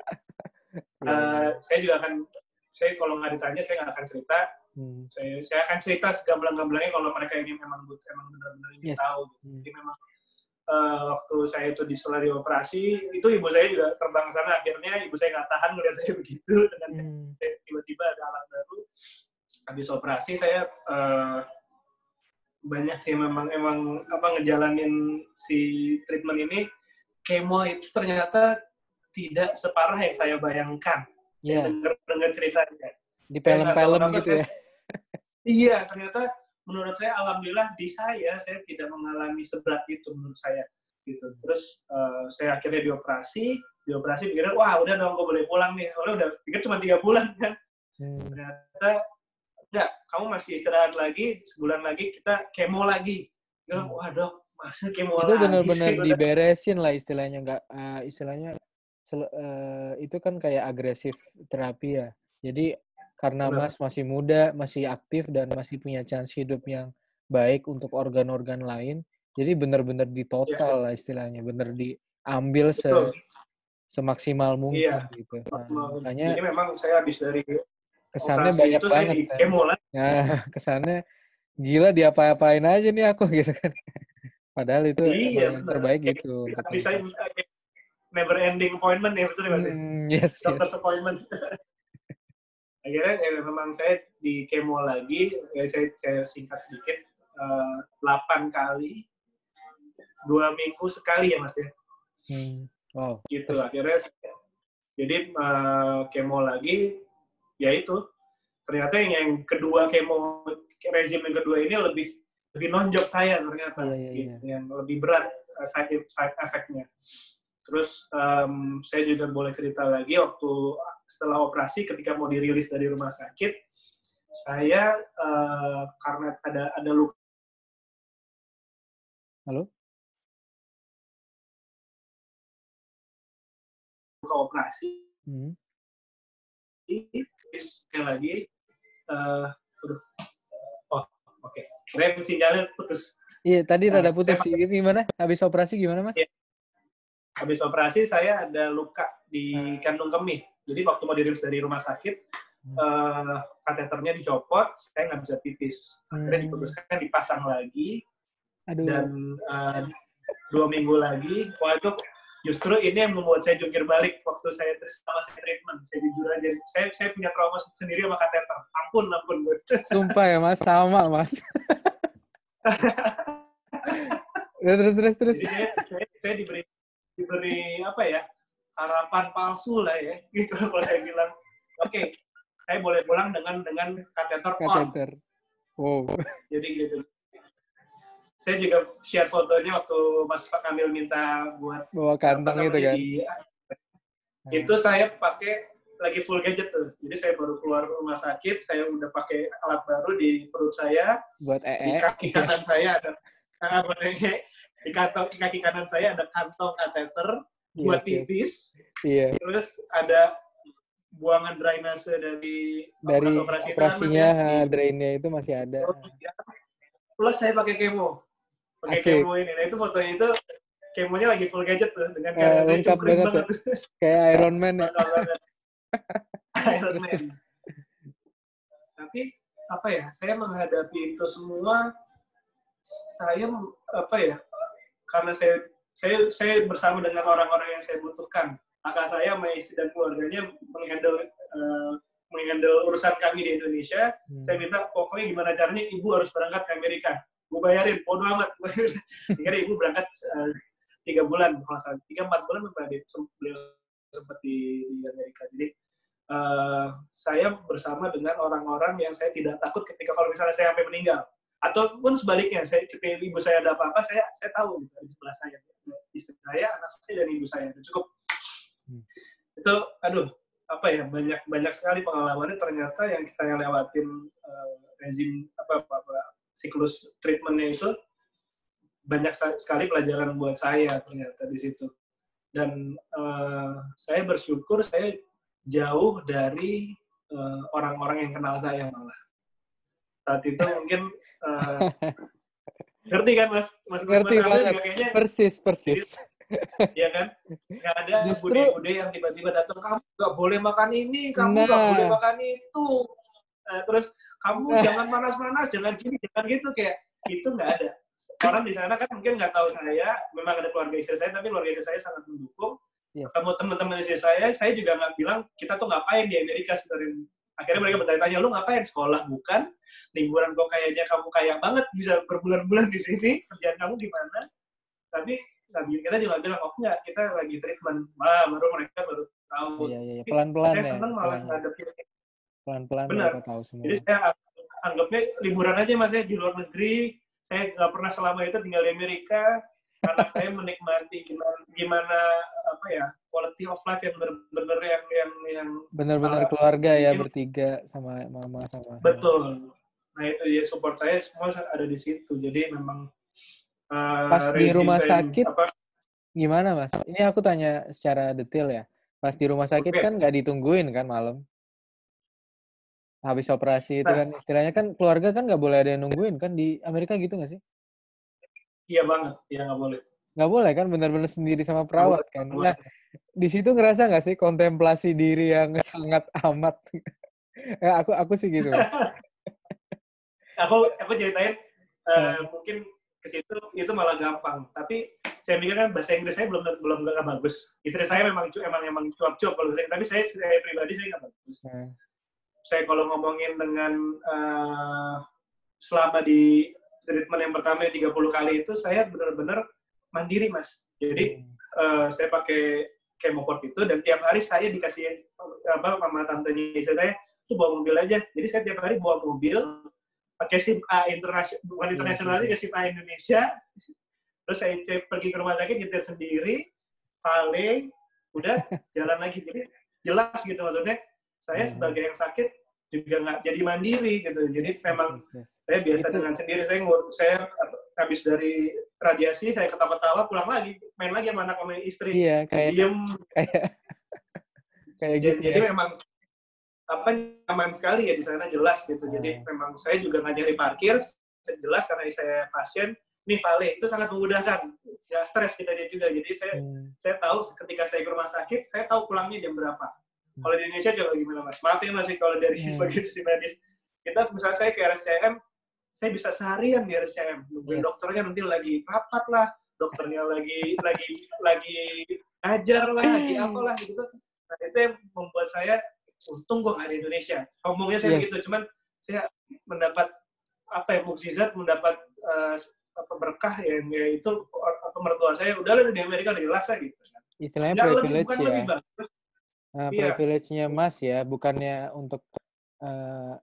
uh, saya juga akan saya kalau nggak ditanya saya nggak akan cerita hmm. saya saya akan cerita segamblang-gamblangnya kalau mereka ini memang emang benar-benar ingin yes. tahu gitu. hmm. jadi memang uh, waktu saya itu di selari operasi itu ibu saya juga terbang sana akhirnya ibu saya nggak tahan melihat saya begitu dengan hmm. tiba-tiba ada alat baru habis operasi saya uh, banyak sih memang emang apa ngejalanin si treatment ini kemo itu ternyata tidak separah yang saya bayangkan. Yeah. Saya dengar dengar ceritanya. Di film-film gitu ya. iya, ternyata menurut saya alhamdulillah di saya saya tidak mengalami seberat itu menurut saya gitu. Terus uh, saya akhirnya dioperasi dioperasi pikir wah udah dong gue boleh pulang nih. Oleh udah pikir cuma tiga bulan kan. Hmm. ternyata enggak kamu masih istirahat lagi sebulan lagi kita kemo lagi. Hmm. wah dok masa kemo itu benar-benar diberesin lah istilahnya enggak uh, istilahnya uh, itu kan kayak agresif terapi ya. Jadi karena Benar. Mas masih muda, masih aktif dan masih punya chance hidup yang baik untuk organ-organ lain. Jadi benar-benar Iya. ditotal lah istilahnya, benar diambil se Betul. semaksimal mungkin Iya. gitu. Nah, makanya Jadi memang saya habis dari kesannya banyak itu saya banget di kan. lah. Nah, kesannya gila diapa-apain aja nih aku gitu kan. Padahal itu Iya, yang terbaik Kayak gitu untuk Bisa never ending appointment ya betul ya Mas? ya? Hmm, yes, yes. Doctor's appointment. Akhirnya ya, memang saya di kemo lagi, ya saya, saya singkat sedikit, 8 kali, dua minggu sekali ya Mas ya. Hmm. Wow. gitu akhirnya jadi eh, kemo lagi ya itu ternyata yang, yang kedua kemo rezim yang kedua ini lebih lebih nonjok saya ternyata Iya, iya, gitu, yang lebih berat side side effect-nya terus em, saya juga boleh cerita lagi waktu setelah operasi ketika mau dirilis dari rumah sakit saya eh, karena ada ada luka Halo? luka operasi Hmm. sekali lagi eh aduh. oh oke keren sinyalnya putus Iya, tadi Nah, rada putus. saya Gimana? Habis operasi gimana, Mas? Iya. habis operasi saya ada luka di kandung kemih jadi waktu mau dirilis dari rumah sakit eh kateternya dicopot saya nggak bisa pipis akhirnya Hmm. diputuskan dipasang lagi Aduh. dan eh, dua minggu lagi wah itu justru ini yang membuat saya jungkir balik waktu saya selama saya treatment saya jujur aja saya saya punya trauma sendiri sama kateter ampun ampun gue Sumpah ya, Mas. Sama, Mas. Ya, terus, terus, terus. Jadi saya, saya, saya diberi diberi apa ya harapan palsu lah ya gitu kalau saya bilang oke saya boleh pulang dengan dengan kateter Kateter. Wow. jadi gitu saya juga share fotonya waktu Mas Pak Kamil minta buat Bawa kantong itu kan. di- Nah, itu saya pakai lagi full gadget tuh jadi saya baru keluar rumah sakit saya udah pakai alat baru di perut saya buat di EE. kaki kanan saya ada ah, di kantong di kaki kanan saya ada kantong kateter buat Yes, yes. pipis Iya. terus ada buangan drainase dari Dari Mas, operasinya, ya. ha, drainnya itu masih ada. plus saya pakai kemo pakai kemo ini nah itu fotonya itu kemonya lagi full gadget tuh dengan Eh, lengkap cungkring banget ya. Kayak Iron Man ya. Banget. Iron Man. Tapi apa ya? Saya menghadapi itu semua saya apa ya? Karena saya saya saya bersama dengan orang-orang yang saya butuhkan. Kakak saya, sama istri dan keluarganya menghandle eh, menghandle urusan kami di Indonesia. Hmm. Saya minta pokoknya gimana caranya ibu harus berangkat ke Amerika. Gue bayarin, bodo amat. Akhirnya ibu berangkat eh, tiga bulan, kalau salah tiga empat bulan sampai di beliau sempat di, di Amerika. Jadi eh, saya bersama dengan orang-orang yang saya tidak takut ketika kalau misalnya saya sampai meninggal. Ataupun sebaliknya, saya ketika ibu saya ada apa-apa, saya saya tahu gitu, di sebelah saya. Istri saya, anak saya, dan ibu saya. Itu cukup. Hmm. Itu, aduh, apa ya, banyak banyak sekali pengalamannya ternyata yang kita yang lewatin eh, rezim apa, apa, apa siklus treatmentnya itu banyak sekali pelajaran buat saya ternyata di situ. Dan eh, saya bersyukur saya jauh dari eh, orang-orang yang kenal saya malah. Saat itu mungkin eh, ngerti kan mas? Mas Ngerti mas banget. juga kayaknya Persis, persis. ya kan? Nggak ada bude-bude yang tiba-tiba datang kamu nggak boleh makan ini, kamu nggak Nah. boleh makan itu. Nah, terus kamu Nah. jangan panas-panas, jangan gini, jangan gitu kayak itu nggak ada. Orang di sana kan mungkin nggak tahu saya, memang ada keluarga istri saya, tapi keluarga istri saya sangat mendukung. Yes. Ketemu teman-teman istri saya, saya juga nggak bilang kita tuh ngapain di Amerika sebenarnya. Akhirnya mereka bertanya-tanya, lu ngapain? Sekolah bukan? Liburan kok kayaknya kamu kaya banget bisa berbulan-bulan di sini. Kerjaan kamu gimana? Tapi bi- kita juga bilang, oh enggak, kita lagi treatment. Wah, baru mereka baru tahu. Iya, iya, iya. Pelan-pelan saya ya. seneng malah ngadepin. Pelan-pelan Benar. tahu semua. Jadi saya anggapnya liburan aja mas ya di luar negeri. Saya nggak pernah selama itu tinggal di Amerika. Anak saya menikmati gimana, gimana apa ya quality of life yang benar-benar yang yang yang Benar-benar uh, keluarga ya mungkin- bertiga sama mama sama. betul. Nah itu ya support saya semua ada di situ. Jadi memang uh, Pas di rumah sakit, apa, Gimana mas? Ini aku tanya secara detail ya. Pas di rumah sakit Oke. kan nggak ditungguin kan malam? habis operasi itu Nah. kan istilahnya kan keluarga kan nggak boleh ada yang nungguin kan di Amerika gitu nggak sih? Iya banget, iya nggak boleh. Nggak boleh kan benar-benar sendiri sama perawat boleh, kan. boleh. Nah di situ ngerasa nggak sih kontemplasi diri yang sangat amat? ya, aku aku sih gitu. Aku aku ceritain eh, mungkin ke situ itu malah gampang tapi saya mikir kan bahasa Inggris saya belum belum nggak bagus istri saya memang emang emang cuap-cuap kalau Inggris tapi saya saya pribadi saya nggak bagus Nah, saya kalau ngomongin dengan eh, selama di treatment yang pertama yang 30 kali itu saya benar-benar mandiri mas. Jadi eh, saya pakai chemoport itu dan tiap hari saya dikasih apa sama tantenya istri saya tuh bawa mobil aja. Jadi saya tiap hari bawa mobil pakai SIM A internasional bukan Iya, internasional iya, aja SIM A Indonesia. Terus saya cek- pergi ke rumah sakit nyetir sendiri vale udah jalan lagi. Jadi jelas gitu maksudnya. Saya Hmm. sebagai yang sakit juga nggak jadi mandiri gitu. Jadi yes, memang yes, yes. saya biasa Itu- dengan sendiri. Saya ngur- saya habis dari radiasi saya ketawa-ketawa pulang lagi. Main lagi sama anak sama istri. Iya kayak diem. kayak kayak jadi, gitu jadi ya. memang apa nyaman sekali ya di sana jelas gitu. Jadi Hmm. memang saya juga nggak nyari parkir jelas karena saya pasien. Nih vale itu sangat memudahkan. Nggak stres kita dia juga. Jadi saya Hmm. saya tahu ketika saya ke rumah sakit saya tahu pulangnya jam berapa kalau di Indonesia coba gimana mas? Maaf ya mas kalau dari Hmm. sebagai sisi medis. Kita misalnya saya ke RSCM saya bisa seharian di RSCM nungguin Yes. dokternya nanti lagi rapat lah. Dokternya lagi lagi lagi ngajar lah lagi apalah gitu nah itu yang membuat saya untung gue nggak di Indonesia. Ngomongnya saya Yes. begitu cuman saya mendapat apa ya mukjizat mendapat eh, apa berkah yang ya itu apa mertua saya udah lah di Amerika udah jelas lah gitu Istilahnya Nggak lebih, privilege bukan ya. lebih bagus Iya. privilege-nya Mas ya, bukannya untuk eh,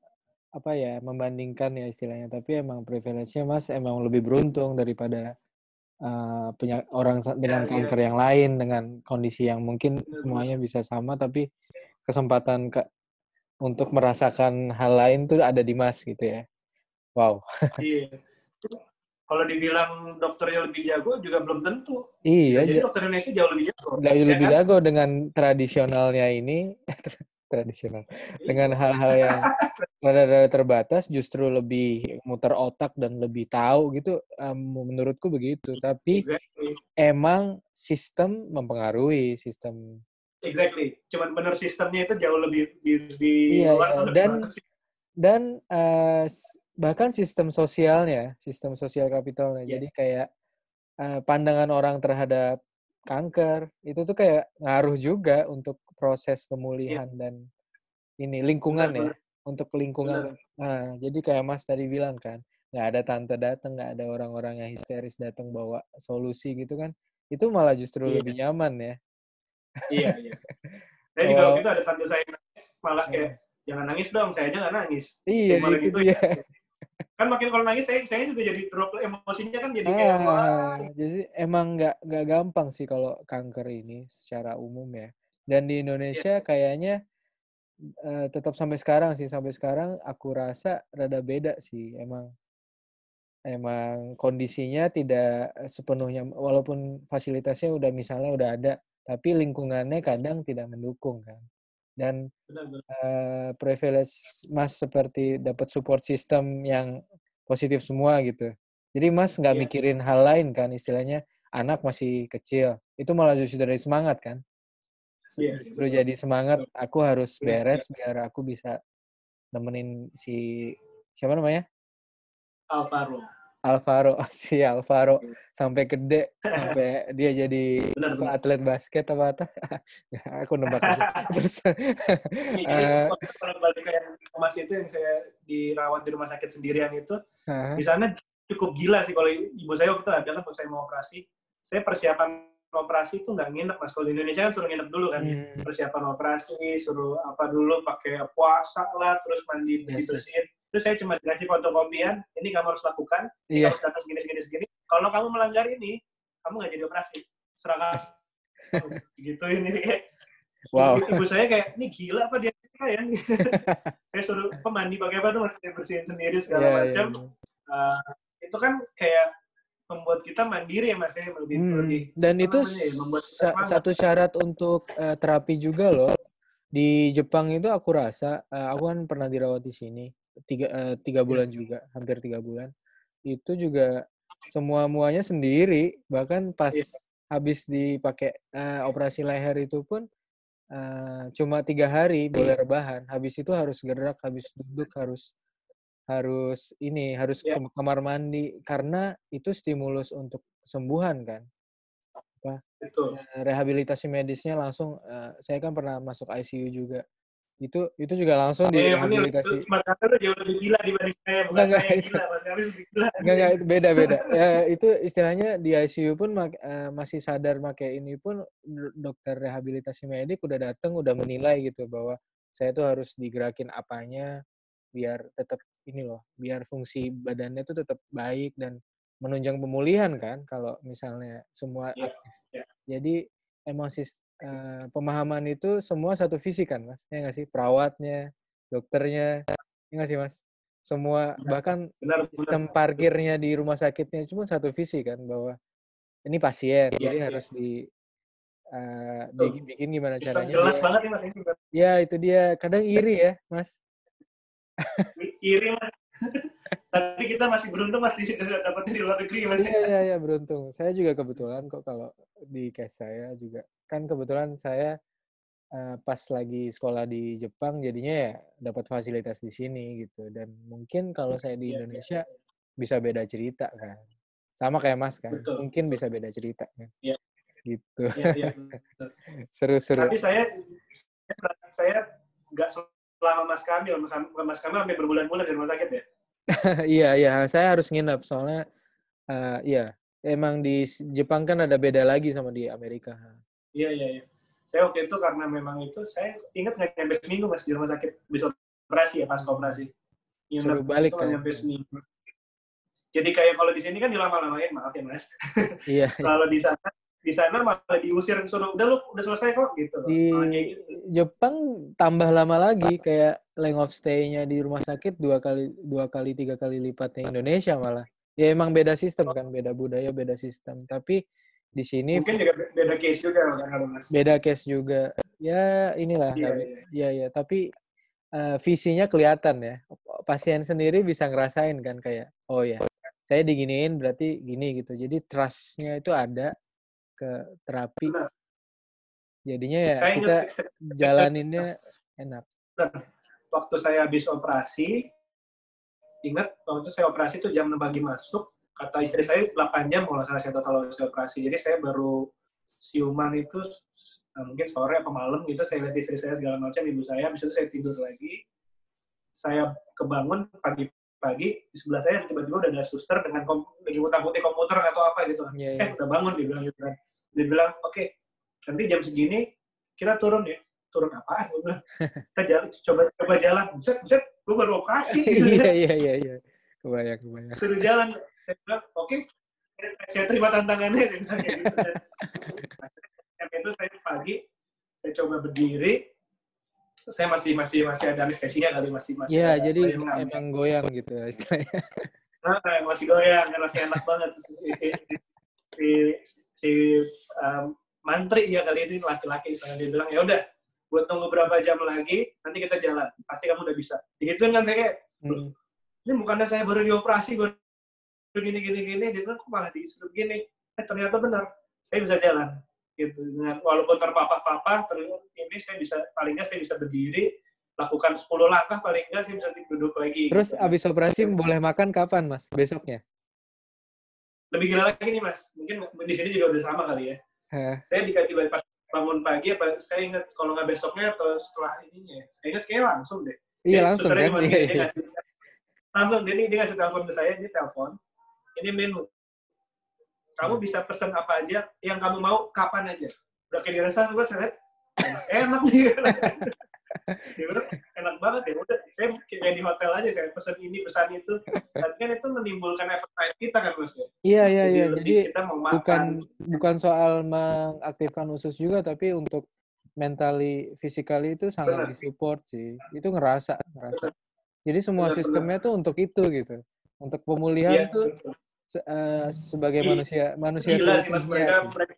apa ya membandingkan ya istilahnya, tapi emang privilege-nya Mas emang lebih beruntung daripada eh, punya orang sa- dengan iya. kanker yang lain dengan kondisi yang mungkin semuanya bisa sama, tapi kesempatan ke untuk merasakan hal lain tuh ada di Mas gitu ya. Wow. Iya. Kalau dibilang dokternya lebih jago juga belum tentu. Iya, Jadi ja- dokter Indonesia jauh lebih jago. jauh ya lebih kan? jago dengan tradisionalnya ini tradisional dengan hal-hal yang terbatas justru lebih muter otak dan lebih tahu gitu menurutku begitu tapi Exactly. emang sistem mempengaruhi sistem Exactly. Cuman bener sistemnya itu jauh lebih di, di Iya, luar iya. tuh lebih Dan- bagus bahkan sistem sosialnya sistem sosial kapitalnya Iya. jadi kayak eh, pandangan orang terhadap kanker itu tuh kayak ngaruh juga untuk proses pemulihan dan ini lingkungan ya Benar, untuk lingkungan nah jadi kayak Mas tadi bilang kan nggak ada tante datang nggak ada orang-orang yang histeris datang bawa solusi gitu kan itu malah justru Iya. lebih nyaman ya Iya, iya. Saya juga Oh. waktu itu ada tante saya nangis, malah kayak jangan nangis dong, saya aja nggak nangis. iya Malah itu gitu dia Kan makin kalau nangis saya saya juga jadi drop emosinya kan jadi kayak wah. Ah, jadi emang nggak nggak gampang sih kalau kanker ini secara umum ya. Dan di Indonesia Iya. kayaknya eh, tetap sampai sekarang sih sampai sekarang aku rasa rada beda sih emang emang kondisinya tidak sepenuhnya walaupun fasilitasnya udah misalnya udah ada tapi lingkungannya kadang tidak mendukung kan. Dan Benar, benar. eh, privilege Mas seperti dapat support system yang positif semua gitu. Jadi Mas nggak Iya. mikirin hal lain kan istilahnya anak masih kecil. Itu malah justru dari semangat kan. Iya, Justru betul. jadi semangat aku harus Iya, beres biar aku bisa nemenin si siapa namanya? Alvaro. Alvaro, si Alvaro sampai gede sampai dia jadi Benar, benar. atlet basket apa apa. aku nebak aja. Terus waktu kalau balik ke Mas itu yang saya dirawat di rumah sakit sendirian itu, Hah? di sana cukup gila sih kalau ibu saya waktu itu ada kan waktu saya mau operasi, saya persiapan operasi itu nggak nginep mas. Kalau di Indonesia kan suruh nginep dulu kan, Hmm. persiapan operasi, suruh apa dulu pakai puasa lah, terus mandi Yes, yes. Itu saya cuma dikasih fotokopian, ini kamu harus lakukan, ini Iya. harus datang segini segini segini. Kalau kamu melanggar ini, kamu nggak jadi operasi. Serahkan gitu ini kayak Wow. ibu, ibu saya kayak ini gila apa dia ya saya suruh pemandi pakai apa tuh bersihin sendiri segala Iya, iya, macam iya. Uh, itu kan kayak membuat kita mandiri ya mas ya lebih Hmm, lebih Dan itu ya, membuat satu syarat untuk eh, terapi juga loh. di Jepang itu aku rasa, uh, aku kan pernah dirawat di sini tiga uh, tiga iya. bulan juga, hampir tiga bulan. Itu juga semua muanya sendiri, bahkan pas yeah. habis dipakai uh, operasi leher itu pun uh, cuma tiga hari boleh rebahan. Habis itu harus gerak, habis duduk harus harus ini harus yeah. ke kamar mandi karena itu stimulus untuk kesembuhan kan apa Betul. rehabilitasi medisnya langsung uh, saya kan pernah masuk ICU juga itu itu juga langsung di rehabilitasi. Mas jauh lebih gila dibanding saya, bukan enggak, saya itu, gila, Enggak, enggak, itu beda beda. ya, itu istilahnya di ICU pun uh, masih sadar pakai ini pun dokter rehabilitasi medik udah datang udah menilai gitu bahwa saya tuh harus digerakin apanya biar tetap ini loh, biar fungsi badannya tuh tetap baik dan menunjang pemulihan kan kalau misalnya semua yeah, aktif. Yeah. Jadi emang uh, pemahaman itu semua satu visi kan mas, ya nggak sih perawatnya, dokternya, ya nggak sih mas? Semua benar, bahkan benar, sistem benar. parkirnya di rumah sakitnya cuma satu visi kan bahwa ini pasien, yeah, jadi yeah. harus di uh, dibikin gimana caranya. Jelas dia, banget ya mas ini. Ya itu dia kadang iri ya mas. iri mas. Tapi kita masih beruntung masih dapatnya di luar negeri mas. Iya iya iya beruntung. Saya juga kebetulan kok kalau di case saya juga kan kebetulan saya uh, pas lagi sekolah di Jepang jadinya ya dapat fasilitas di sini gitu dan mungkin kalau saya di iya, iya. Indonesia ya. bisa beda cerita kan. Sama kayak Mas kan. Betul, mungkin bisa beda cerita kan. Iya. Gitu. Seru-seru. Tapi saya saya nggak selama Mas Kamil, Mas Kamil sampai berbulan-bulan di rumah sakit ya? iya iya saya harus nginep soalnya uh, iya emang di Jepang kan ada beda lagi sama di Amerika. Iya iya iya. Saya waktu itu karena memang itu saya ingat nggak nyampe seminggu mas di rumah sakit bisa operasi ya pas operasi. Suruh balik kan. Nyampe seminggu. Jadi kayak kalau di sini kan dilama-lamain maaf ya mas. Iya. kalau di sana di sana malah diusir suruh udah lu udah selesai kok gitu. Di gitu. Jepang tambah lama lagi kayak length of stay-nya di rumah sakit dua kali dua kali tiga kali lipatnya Indonesia malah. Ya emang beda sistem kan, beda budaya, beda sistem. Tapi di sini mungkin juga beda case juga kan mas. Beda case juga. Ya inilah. Iya iya. Ya, ya. Tapi uh, visinya kelihatan ya. Pasien sendiri bisa ngerasain kan kayak oh ya saya diginiin berarti gini gitu. Jadi trustnya itu ada ke terapi. Benar. Jadinya ya saya kita ingat, jalaninnya enak. Waktu saya habis operasi, ingat waktu saya operasi itu jam 6 pagi masuk, kata istri saya 8 jam kalau salah saya total saya operasi. Jadi saya baru siuman itu nah, mungkin sore atau malam gitu saya lihat istri saya segala macam ibu saya habis itu saya tidur lagi saya kebangun pagi pagi di sebelah saya tiba-tiba udah ada suster dengan kom lagi utang-utik komputer atau apa gitu kan. Yeah, yeah. Eh udah bangun dia bilang gitu kan. Dia bilang oke okay, nanti jam segini kita turun ya. Turun apa? Gue bilang kita jalan, coba coba jalan. Buset buset gue baru operasi. Gitu. Iya iya iya iya. Kebayang kebayang. Suruh jalan. Saya bilang oke okay, saya terima tantangannya. Dia bilang gitu. Dan, itu saya pagi saya coba berdiri saya masih masih masih ada anestesinya kali masih masih Iya, jadi emang goyang gitu ya istilahnya. Nah, masih goyang kan masih enak banget si si, si, si um, mantri ya kali ini laki-laki misalnya dia bilang ya udah buat tunggu berapa jam lagi nanti kita jalan pasti kamu udah bisa digituin kan saya kayak hmm. ini bukannya saya baru dioperasi baru gini gini gini. Dia bilang kok malah disuruh gini? Eh ternyata benar. Saya bisa jalan gitu. Dengan walaupun terpapah-papah ini saya bisa paling nggak saya bisa berdiri lakukan 10 langkah paling nggak saya bisa duduk lagi terus gitu. abis operasi boleh makan kapan mas? Besoknya? Lebih gila lagi nih mas. Mungkin di sini juga udah sama kali ya. Hah. saya dikasih pas bangun pagi apa saya ingat kalau nggak besoknya atau setelah ininya saya ingat kayaknya langsung deh. Iya langsung kan? iya, dia, iya. Ngasih, langsung dia, dia ngasih telepon ke saya ini telepon ini menu. Kamu bisa pesan apa aja yang kamu mau kapan aja. Udah kayak di restoran gue saya enak, enak nih. dia bilang enak banget ya udah. Saya kayak di hotel aja saya pesan ini pesan itu. Tapi kan itu menimbulkan appetite kita kan mas ya. Iya iya iya. jadi kita mau makan. bukan bukan soal mengaktifkan usus juga tapi untuk mentally physically itu sangat Benar. disupport sih. Itu ngerasa ngerasa. Jadi semua Benar, sistemnya tuh untuk itu gitu. Untuk pemulihan ya, tuh betul uh, sebagai Ih, manusia manusia gila sih mas mereka, mereka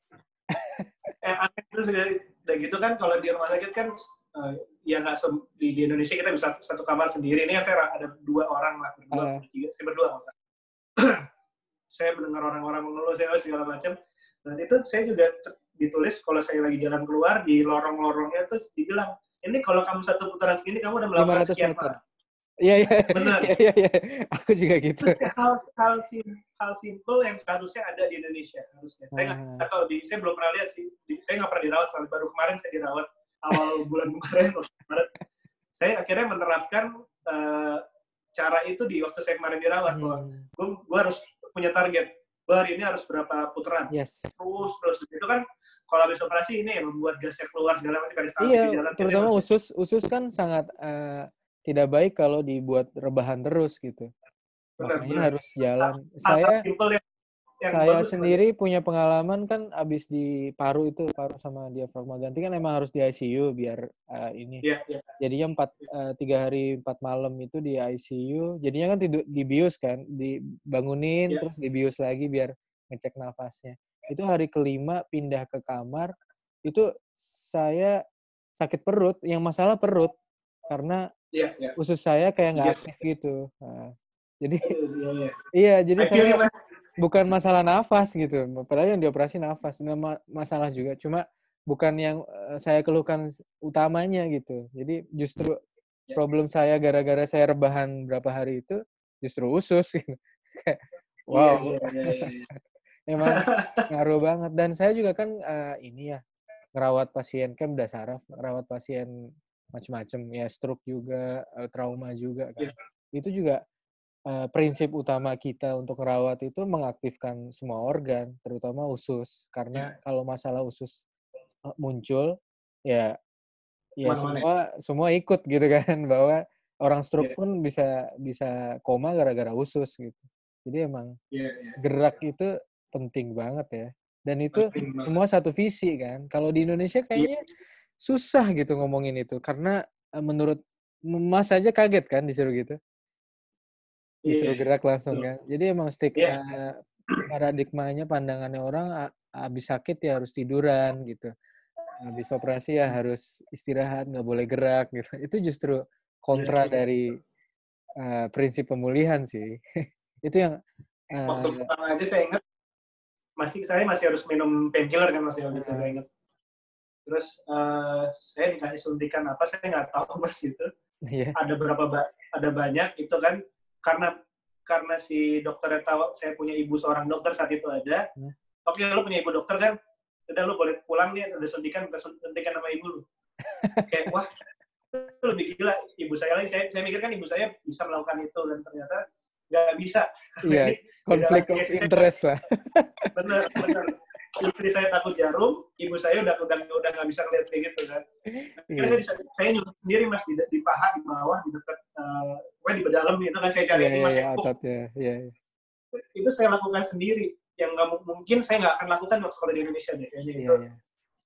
eh, aneh terus udah, udah gitu kan kalau di rumah sakit kan uh, ya nggak di, di Indonesia kita bisa satu kamar sendiri. Ini kan saya ada dua orang lah berdua uh. tiga saya berdua. Saya mendengar orang-orang mengeluh saya segala macam. Dan itu saya juga ditulis kalau saya lagi jalan keluar di lorong-lorongnya terus dibilang ini kalau kamu satu putaran segini kamu udah melakukan sekian meter. Iya iya. Benar. Iya iya. Aku juga gitu. Hal hal sim, hal simple yang seharusnya ada di Indonesia harusnya. Saya nggak ah. tahu di saya belum pernah lihat sih. Di, saya nggak pernah dirawat sampai baru kemarin saya dirawat awal bulan kemarin kemarin. Saya akhirnya menerapkan uh, cara itu di waktu saya kemarin dirawat hmm. bahwa gue, gue harus punya target. Gue hari ini harus berapa putaran. Yes. Terus terus itu kan kalau habis operasi ini ya membuat gasnya keluar segala macam dari iya. Terutama usus usus kan sangat uh, tidak baik kalau dibuat rebahan terus gitu. Benar, Makanya benar. harus jalan. saya yang, saya sendiri benar. punya pengalaman kan abis di paru itu paru sama diafragma ganti kan emang harus di ICU biar uh, ini. Yeah, yeah. Jadinya empat uh, tiga hari empat malam itu di ICU. Jadinya kan tidur dibius kan, dibangunin yeah. terus dibius lagi biar ngecek nafasnya. Itu hari kelima pindah ke kamar itu saya sakit perut, yang masalah perut karena Iya, iya. Usus saya kayak nggak yeah. aktif gitu. Nah, jadi iya, iya, iya. iya jadi I saya bukan masalah nafas gitu. Padahal yang dioperasi nafas, nama masalah juga. Cuma bukan yang uh, saya keluhkan utamanya gitu. Jadi justru yeah. problem saya gara-gara saya rebahan berapa hari itu justru usus gitu. Iya, wow. Yeah, yeah, yeah, yeah. Emang ngaruh banget dan saya juga kan uh, ini ya ngerawat pasien kan udah saraf, ngerawat pasien macam-macam ya stroke juga uh, trauma juga kan yeah. itu juga uh, prinsip utama kita untuk merawat itu mengaktifkan semua organ terutama usus karena yeah. kalau masalah usus muncul ya ya Mana semua semua ikut gitu kan bahwa orang stroke yeah. pun bisa bisa koma gara-gara usus gitu jadi emang yeah, yeah. gerak itu penting banget ya dan itu semua satu visi kan kalau di Indonesia iya. kayaknya yeah susah gitu ngomongin itu karena eh, menurut Mas aja kaget kan disuruh gitu. Disuruh yeah. gerak langsung kan. Jadi emang stick yeah. uh, paradigmanya pandangannya orang habis sakit ya harus tiduran gitu. Habis operasi ya harus istirahat, nggak boleh gerak gitu. Itu justru kontra yeah. dari uh, prinsip pemulihan sih. itu yang uh, waktu pertama aja saya ingat masih saya masih harus minum painkiller kan masih waktu itu saya ingat terus uh, saya dikasih suntikan apa saya nggak tahu mas itu yeah. ada berapa ba ada banyak itu kan karena karena si dokternya tahu saya punya ibu seorang dokter saat itu ada yeah. oke okay, lu punya ibu dokter kan udah lu boleh pulang nih ada suntikan ke suntikan sama ibu lu kayak wah itu lebih gila ibu saya lagi saya, saya mikir kan ibu saya bisa melakukan itu dan ternyata nggak bisa. Iya, konflik of interest lah. Bener, bener istri saya takut jarum, ibu saya udah udah udah nggak bisa ngeliat kayak gitu kan. Yeah. saya bisa saya nyuruh sendiri mas di, di paha di bawah di dekat uh, di dalam itu kan saya cari yeah, ini mas yeah, otot, yeah, yeah. Itu saya lakukan sendiri yang nggak mungkin saya nggak akan lakukan kalau di Indonesia deh kayaknya yeah, itu. Yeah.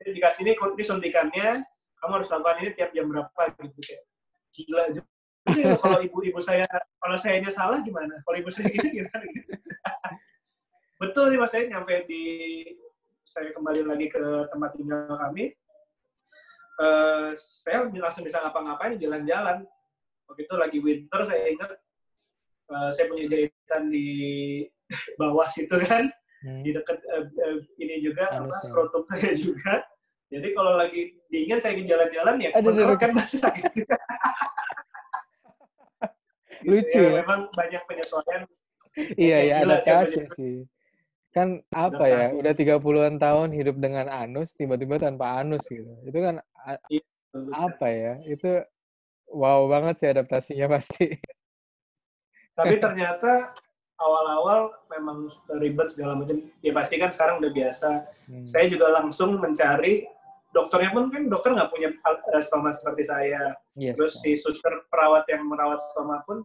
Jadi dikasih ini, ini suntikannya, kamu harus lakukan ini tiap jam berapa gitu kayak gila juga. kalau ibu-ibu saya kalau saya salah gimana? Kalau ibu saya gitu gimana? Betul nih mas saya nyampe di saya kembali lagi ke tempat tinggal kami, uh, saya langsung bisa ngapa-ngapain jalan-jalan. Waktu itu lagi winter, saya ingat uh, saya punya jahitan di bawah situ kan, hmm. di dekat uh, uh, ini juga apa skrotum saya juga. Jadi kalau lagi dingin saya ingin jalan-jalan ya, kan masih sakit. Lucu ya, ya. Memang banyak penyesuaian. Iya, iya, adaptasi sih kan apa ya udah 30-an tahun hidup dengan anus tiba-tiba tanpa anus gitu. Itu kan iya, apa ya itu wow banget sih adaptasinya pasti. Tapi ternyata awal-awal memang ribet segala macam. Ya pasti kan sekarang udah biasa. Hmm. saya juga langsung mencari dokternya pun kan dokter nggak punya eh, stoma seperti saya. Yes, terus si suster perawat yang merawat stoma pun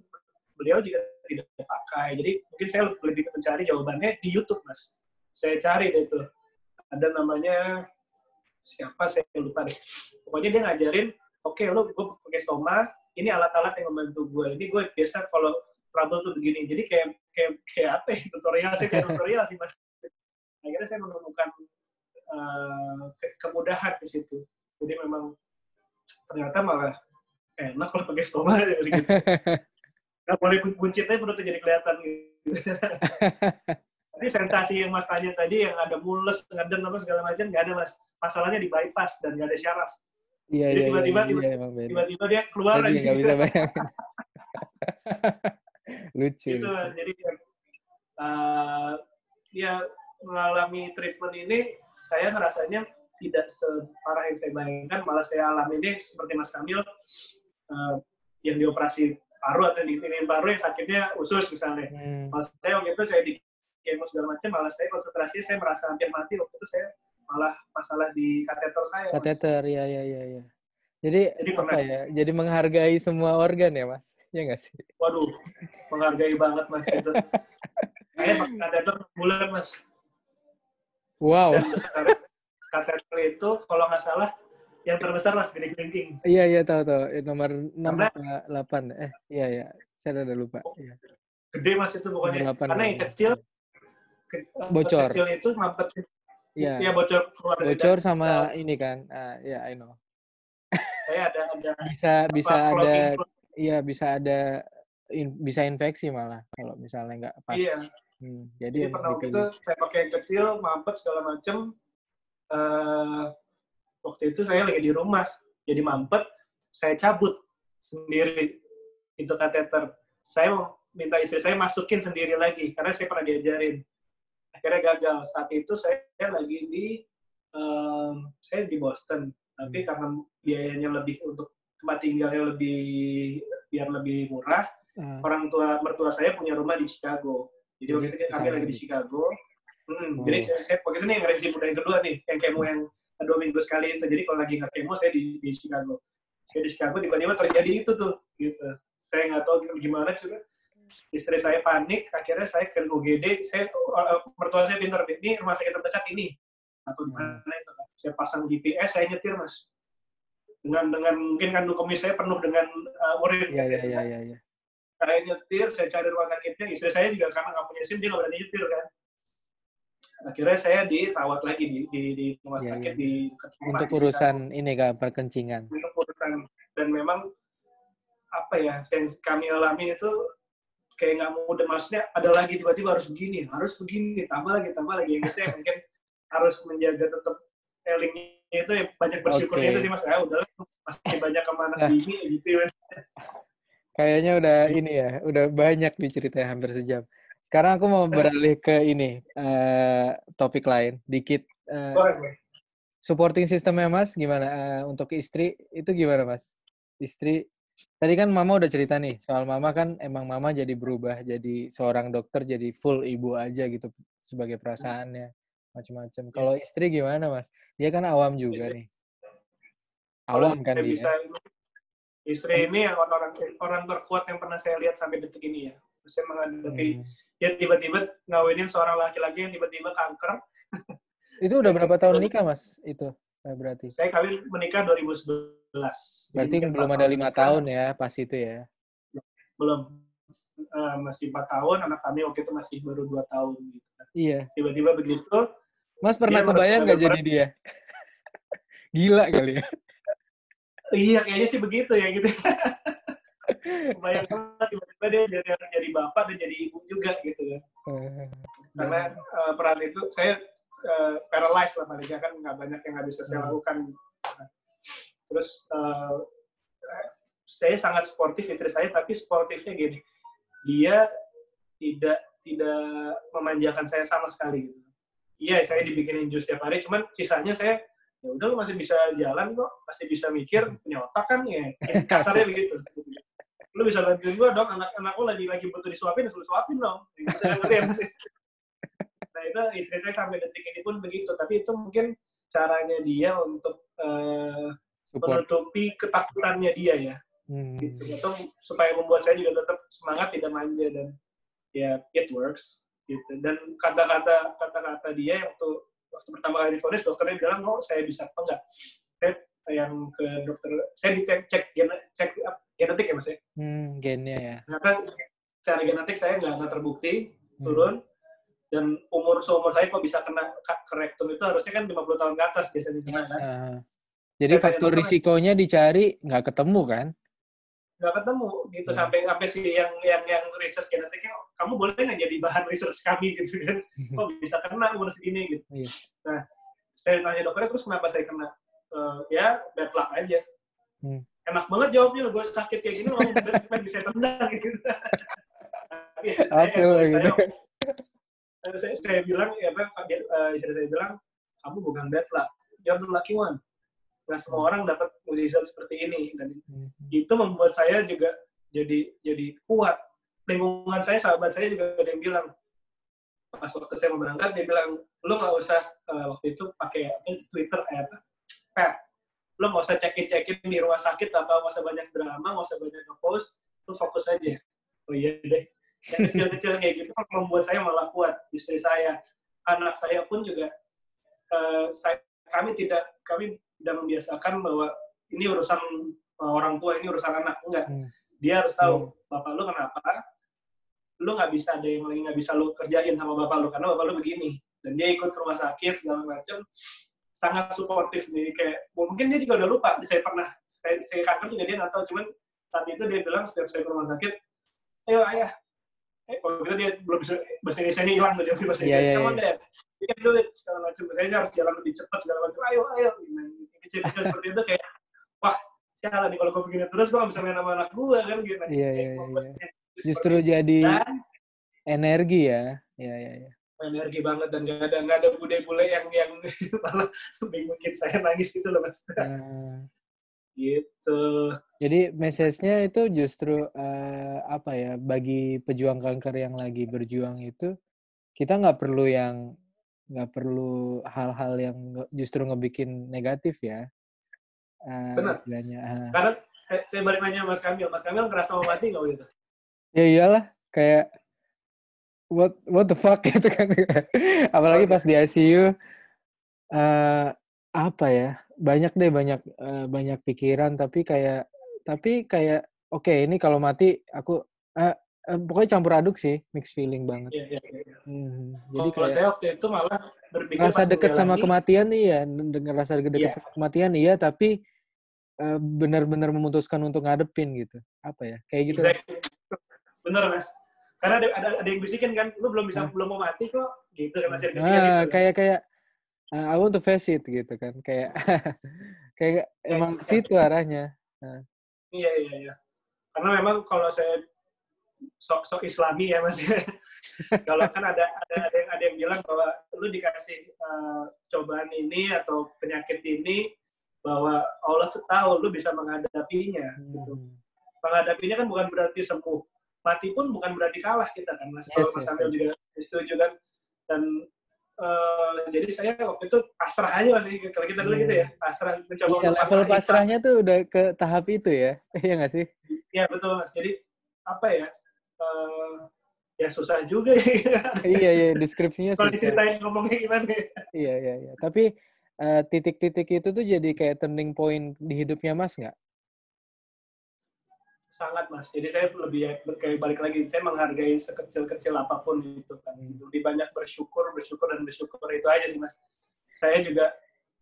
beliau juga tidak pakai. Jadi mungkin saya lebih mencari jawabannya di YouTube, Mas. Saya cari deh itu. Ada namanya siapa saya lupa deh. Pokoknya dia ngajarin, oke okay, lo gue pakai stoma, ini alat-alat yang membantu gue. Ini gue biasa kalau trouble tuh begini. Jadi kayak kayak kayak apa ya? Tutorial sih kayak tutorial sih Mas. Akhirnya saya menemukan uh, ke kemudahan di situ. Jadi memang ternyata malah enak kalau pakai stoma gitu. Nggak boleh buncitnya perutnya jadi kelihatan gitu. Tapi sensasi yang Mas tanya tadi yang ada mules, ngeden apa segala macam nggak ada Mas. Masalahnya di bypass dan nggak ada syaraf. Iya, Jadi iya, tiba-tiba iya, iya, emang beda. Tiba-tiba dia keluar aja nggak bisa bayangin. lucu. gitu lucu. Mas. Jadi uh, ya mengalami treatment ini saya ngerasanya tidak separah yang saya bayangkan, malah saya alami ini seperti Mas Kamil uh, yang dioperasi paru atau di ini paru yang sakitnya usus misalnya. Hmm. Malah saya waktu itu saya di kemo segala macam, malah saya konsentrasi saya merasa hampir mati waktu itu saya malah masalah di kateter saya. Mas. Kateter, ya, ya, ya, ya. Jadi, Jadi apa pernah- ya? Jadi menghargai semua organ ya, Mas? Ya nggak sih? Waduh, menghargai banget mas itu. Saya pakai kateter bulan mas. Wow. Dan kateter itu kalau nggak salah yang terbesar mas gede kelingking. Iya, iya, tahu, tahu. Eh, Nomor 6 Karena- apa 8? Eh, iya, iya. Saya udah lupa. Iya. Gede mas itu pokoknya. Nomor 8. Karena yang kecil ke- Bocor. kecil itu mampet Iya. ya bocor keluar dari Bocor dalam. sama ini kan. Ah, ya, I know. saya ada ada Bisa bisa apa, ada clogging. iya, bisa ada in- bisa infeksi malah kalau misalnya nggak pas. Iya. Hmm, jadi Jadi pernah waktu itu saya pakai yang kecil, mampet segala macem. Eh, waktu itu saya lagi di rumah, jadi mampet, saya cabut sendiri itu kateter. Saya minta istri saya masukin sendiri lagi karena saya pernah diajarin. Akhirnya gagal. Saat itu saya lagi di em, saya di Boston, tapi Hmm. karena biayanya lebih untuk tempat tinggalnya lebih biar lebih murah, Ah, orang tua mertua saya punya rumah di Chicago. Jadi waktu itu kami lagi di. Chicago. Hmm, Oh. Jadi saya, saya waktu itu nih yang resi muda yang kedua nih, yang kemo yang dua minggu sekali itu. Jadi kalau lagi nggak kemo saya di, di Chicago. Saya di Chicago tiba-tiba terjadi itu tuh, gitu. Saya nggak tahu gimana juga. Istri saya panik, akhirnya saya ke UGD. Saya uh, mertua saya pintar, ini rumah sakit terdekat ini. Atau di mana itu kan. Saya pasang GPS, saya nyetir mas. Dengan dengan mungkin kandung kumis saya penuh dengan uh, urin. Iya, iya, iya, iya, iya. saya nyetir, saya cari rumah sakitnya, istri saya juga karena nggak punya SIM, dia nggak berani nyetir kan. Akhirnya saya dirawat lagi di, di, di rumah Iya, sakit iya. di rumah, Untuk di urusan ini kan perkencingan. Untuk urusan dan memang apa ya yang kami alami itu kayak nggak mudah maksudnya ada lagi tiba-tiba harus begini harus begini tambah lagi tambah lagi yang itu yang mungkin harus menjaga tetap elingnya itu ya banyak bersyukurnya Oke. itu sih mas ya udahlah masih banyak ke mana Nah. bini gitu ya Kayaknya udah ini ya, udah banyak nih ceritanya hampir sejam. Sekarang aku mau beralih ke ini eh, topik lain, dikit. eh, supporting sistemnya Mas gimana Eh, untuk istri itu gimana Mas? Istri tadi kan Mama udah cerita nih soal Mama kan emang Mama jadi berubah jadi seorang dokter jadi full ibu aja gitu sebagai perasaannya macam-macam. Kalau istri gimana Mas? Dia kan awam juga Istri- nih. Awam kan dia. bisa istri ini yang orang orang terkuat yang pernah saya lihat sampai detik ini ya saya menghadapi Hmm. Dia tiba-tiba ngawinin seorang laki-laki yang tiba-tiba kanker Itu udah berapa tahun nikah Mas? Itu eh, berarti. saya kawin menikah 2011 Jadi Berarti mungkin belum ada lima tahun ya pas itu ya. belum Eh, masih empat tahun anak kami waktu itu masih baru dua tahun gitu Iya. tiba-tiba begitu Mas pernah kebayang nggak jadi dia? Gila kali ya. iya kayaknya sih begitu ya gitu Bayang banget tiba-tiba dia jadi, jadi bapak dan jadi ibu juga gitu kan. Karena eh, peran itu saya eh, paralyzed lah paling kan nggak banyak yang nggak bisa saya Hmm. lakukan. Terus eh, saya sangat sportif istri saya tapi sportifnya gini dia tidak tidak memanjakan saya sama sekali gitu. Iya saya dibikinin jus tiap hari cuman sisanya saya ya udah lu masih bisa jalan kok masih bisa mikir punya otak kan ya kasarnya begitu lu bisa bantuin gua dong anak-anak lu lagi lagi butuh disuapin lu suapin dong. Ngerti ya, nah itu istri saya sampai detik ini pun begitu. Tapi itu mungkin caranya dia untuk Support. menutupi ketakutannya dia ya. Hmm. gitu. Atau supaya membuat saya juga tetap semangat tidak manja dan ya it works gitu. Dan kata-kata kata-kata dia yang tuh waktu pertama kali difonis dokternya bilang oh saya bisa. Apa enggak. Saya yang ke dokter saya dicek cek gen- cek genetik ya mas ya? Hmm, gennya ya. ternyata secara genetik saya nggak nggak terbukti Hmm. turun. Dan umur seumur saya kok bisa kena rektum itu harusnya kan 50 tahun ke atas biasanya Mas, kan? ah, Jadi faktor risikonya dicari nggak ketemu kan? nggak ketemu gitu. Hmm. sampai sampai si yang yang yang research genetiknya kamu boleh nggak jadi bahan research kami? gitu kan. Kok bisa kena umur segini? gitu. Iya. nah saya tanya dokternya terus kenapa saya kena? Eh, ya bad luck aja. Hmm. Enak banget jawabnya gue sakit kayak gini ngomong luck bisa tendang gitu Tapi saya- gitu? saya, saya, saya bilang ya apa uh, istri saya bilang kamu bukan luck you're the lucky one nggak semua orang dapat mukjizat seperti ini dan Hmm. itu membuat saya juga jadi jadi kuat lingkungan saya sahabat saya juga ada yang bilang pas waktu saya mau berangkat dia bilang lu nggak usah eh, waktu itu pakai Twitter eh, apa Pat lu nggak usah cekin cekin di rumah sakit apa nggak usah banyak drama nggak usah banyak ngepost lu fokus aja. Oh iya deh. Yang kecil-kecil kayak gitu membuat saya malah kuat istri saya. Anak saya pun juga eh, saya kami tidak kami tidak membiasakan bahwa ini urusan uh, orang tua ini urusan anak. Enggak. Hmm. dia harus tahu bapak lu kenapa? Lu nggak bisa ada yang lagi nggak bisa lu kerjain sama bapak lu karena bapak lu begini. Dan dia ikut ke rumah sakit segala macam sangat suportif nih. Kayak mungkin dia juga udah lupa. Saya pernah saya, saya kanker juga dia nggak tahu. Cuman saat itu dia bilang setiap saya ke rumah sakit ayo ayah. Eh kalau gitu dia belum bisa bahasa Indonesia ini hilang tuh dia bahasa Iya, Inggris. iya, come on iya. dad. You can do it segala macam. Saya harus jalan lebih cepat segala macam. Ayo ayo. Kecil-kecil seperti itu kayak wah sialan nih kalau gue begini terus gue gak bisa main sama anak gue kan gitu. Iya, iya, iya. Justru jadi energi ya. Iya, iya, iya. Energi banget dan gak ada gak ada bule-bule yang yang malah bikin saya nangis gitu loh mas Nah, gitu Jadi message-nya itu justru eh, apa ya bagi pejuang kanker yang lagi berjuang itu kita nggak perlu yang nggak perlu hal-hal yang justru ngebikin negatif ya Eh, Benar. istilahnya. Ah. karena saya, saya balik nanya Mas Kamil Mas Kamil ngerasa mau mati nggak gitu Ya iyalah kayak what what the fuck gitu kan. Apalagi pas di ICU eh apa ya? Banyak deh banyak eh, banyak pikiran tapi kayak tapi kayak oke ini kalau mati aku eh, eh, pokoknya campur aduk sih, mix feeling banget. Iya, iya, iya. Hmm, jadi kalau saya waktu itu malah berpikir ngerasa pas deket sama kematian iya, n- ngerasa deket Iya. sama kematian iya, tapi eh, benar-benar memutuskan untuk ngadepin gitu. Apa ya? Kayak gitu. Exactly. Bener mas. Karena ada, ada, ada yang bisikin kan, lu belum bisa Hmm. belum mau mati kok, gitu kan masih ada bisikan Nah, gitu. kan. kayak kayak uh, I want to face it gitu kan. Kayak kayak emang ke iya. situ arahnya. Iya iya iya. Karena memang kalau saya sok sok Islami ya mas. kalau kan ada ada ada yang ada yang bilang bahwa lu dikasih eh, cobaan ini atau penyakit ini bahwa Allah tuh tahu lu bisa menghadapinya. Gitu. Hmm. Menghadapinya kan bukan berarti sembuh. Mati pun bukan berarti kalah kita kan mas. Kalau Yes, Mas yes, Amil juga setuju kan. Dan eh, jadi saya waktu itu pasrah aja mas. Kalau kita dulu gitu ya pasrah mencoba Iya, untuk level pasrah, ikhlas. pasrahnya tuh udah ke tahap itu ya. Iya nggak sih? Iya betul mas. Jadi apa ya? eh, ya susah juga ya. iya, iya, deskripsinya Kalau susah. diceritain ngomongnya gimana? ya? Iya, iya, iya. Tapi eh, titik-titik itu tuh jadi kayak turning point di hidupnya Mas nggak? Sangat mas. Jadi saya lebih ya, kayak balik lagi. Saya menghargai sekecil-kecil apa pun itu kan. Lebih banyak bersyukur, bersyukur dan bersyukur itu aja sih mas. Saya juga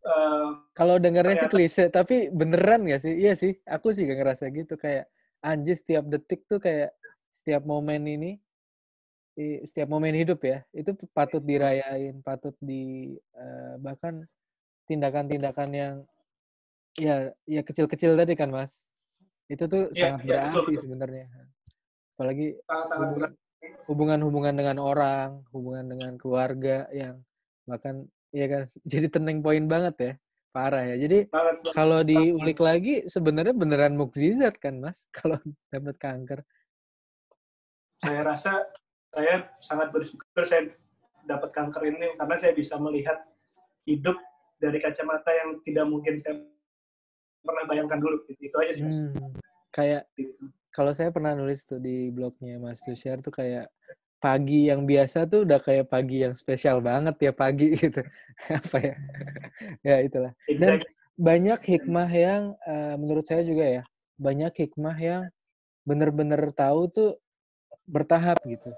eh, Kalau dengarnya sih klise, tapi beneran gak sih? Iya sih, aku sih gak ngerasa gitu. Kayak anjir setiap detik tuh kayak setiap momen ini, setiap momen hidup ya, itu patut dirayain, patut di eh, bahkan tindakan-tindakan yang ya ya kecil-kecil tadi kan mas, itu tuh Iya, sangat iya, betul, berarti sebenarnya. Apalagi hubungan-hubungan dengan orang, hubungan dengan keluarga yang bahkan ya kan jadi turning point banget ya, parah ya. Jadi kalau diulik lagi sebenarnya beneran mukjizat kan mas kalau dapat kanker Saya rasa saya sangat bersyukur saya dapat kanker ini karena saya bisa melihat hidup dari kacamata yang tidak mungkin saya pernah bayangkan dulu. Gitu. Itu aja sih mas. Hmm, kayak Gitu. kalau saya pernah nulis tuh di blognya mas share tuh kayak pagi yang biasa tuh udah kayak pagi yang spesial banget ya pagi gitu. Apa ya? Ya itulah. Dan- banyak hikmah yang eh, menurut saya juga ya banyak hikmah yang bener-bener tahu tuh bertahap gitu.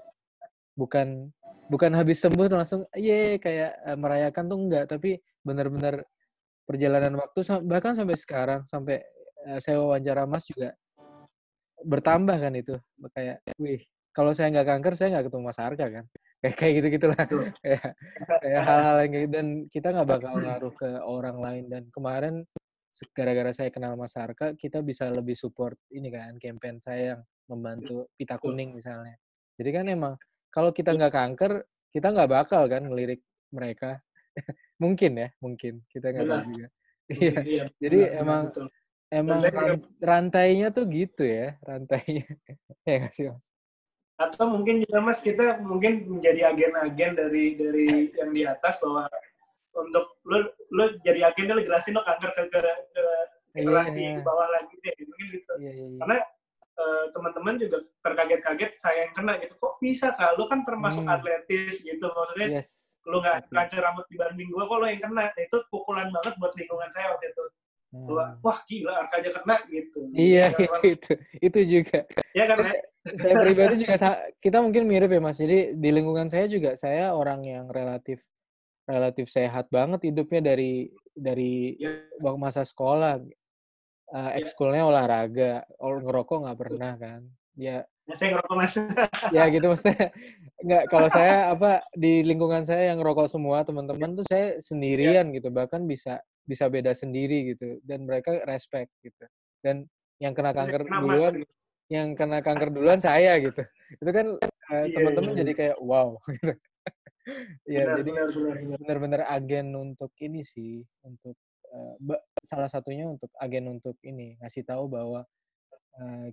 Bukan bukan habis sembuh langsung ye kayak eh, merayakan tuh enggak tapi bener-bener perjalanan waktu bahkan sampai sekarang sampai uh, saya wawancara Mas juga bertambah kan itu. Kayak wih kalau saya nggak kanker saya nggak ketemu Mas Arka kan. Kayak kayak gitu gitulah kayak kayak hal-hal yang gitu dan kita nggak bakal ngaruh ke orang lain. Dan kemarin gara-gara saya kenal Mas Arka kita bisa lebih support ini kan campaign saya yang membantu pita kuning misalnya. Jadi kan emang kalau kita nggak kanker kita nggak bakal kan ngelirik mereka. Mungkin ya mungkin. Kita nggak tahu juga. Iya, iya jadi benar, emang betul. Emang rantainya tuh gitu ya rantainya. Ya nggak sih mas? Atau mungkin juga mas kita mungkin menjadi agen-agen dari dari yang di atas bahwa untuk lu lu jadi agen lu jelasin lo kanker ke ke, ke generasi yeah. bawah lagi deh mungkin gitu. Yeah, yeah, yeah. karena uh, teman-teman juga terkaget-kaget saya yang kena gitu. Kok bisa kak? Lu kan termasuk hmm. atletis gitu. Maksudnya yes. lu nggak kanker rambut dibanding gua kok lo yang kena? Nah, itu pukulan banget buat lingkungan saya waktu itu hmm. wah gila Arka aja kena gitu. Iya itu, itu itu juga. Ya kan ya? saya pribadi juga kita mungkin mirip ya mas. Jadi di lingkungan saya juga saya orang yang relatif relatif sehat banget hidupnya dari dari ya. masa sekolah. Uh, ekskulnya olahraga ngerokok nggak pernah kan. Ya. Ya saya ngerokok mas. Ya gitu maksudnya nggak kalau saya apa di lingkungan saya yang ngerokok semua teman-teman tuh saya sendirian ya. gitu. Bahkan bisa bisa beda sendiri gitu dan mereka respect gitu dan yang kena kanker duluan gitu. yang kena kanker duluan saya gitu itu kan uh, teman-teman iya, jadi kayak wow gitu ya jadi benar-benar agen untuk ini sih untuk uh, salah satunya untuk agen untuk ini ngasih tahu bahwa uh,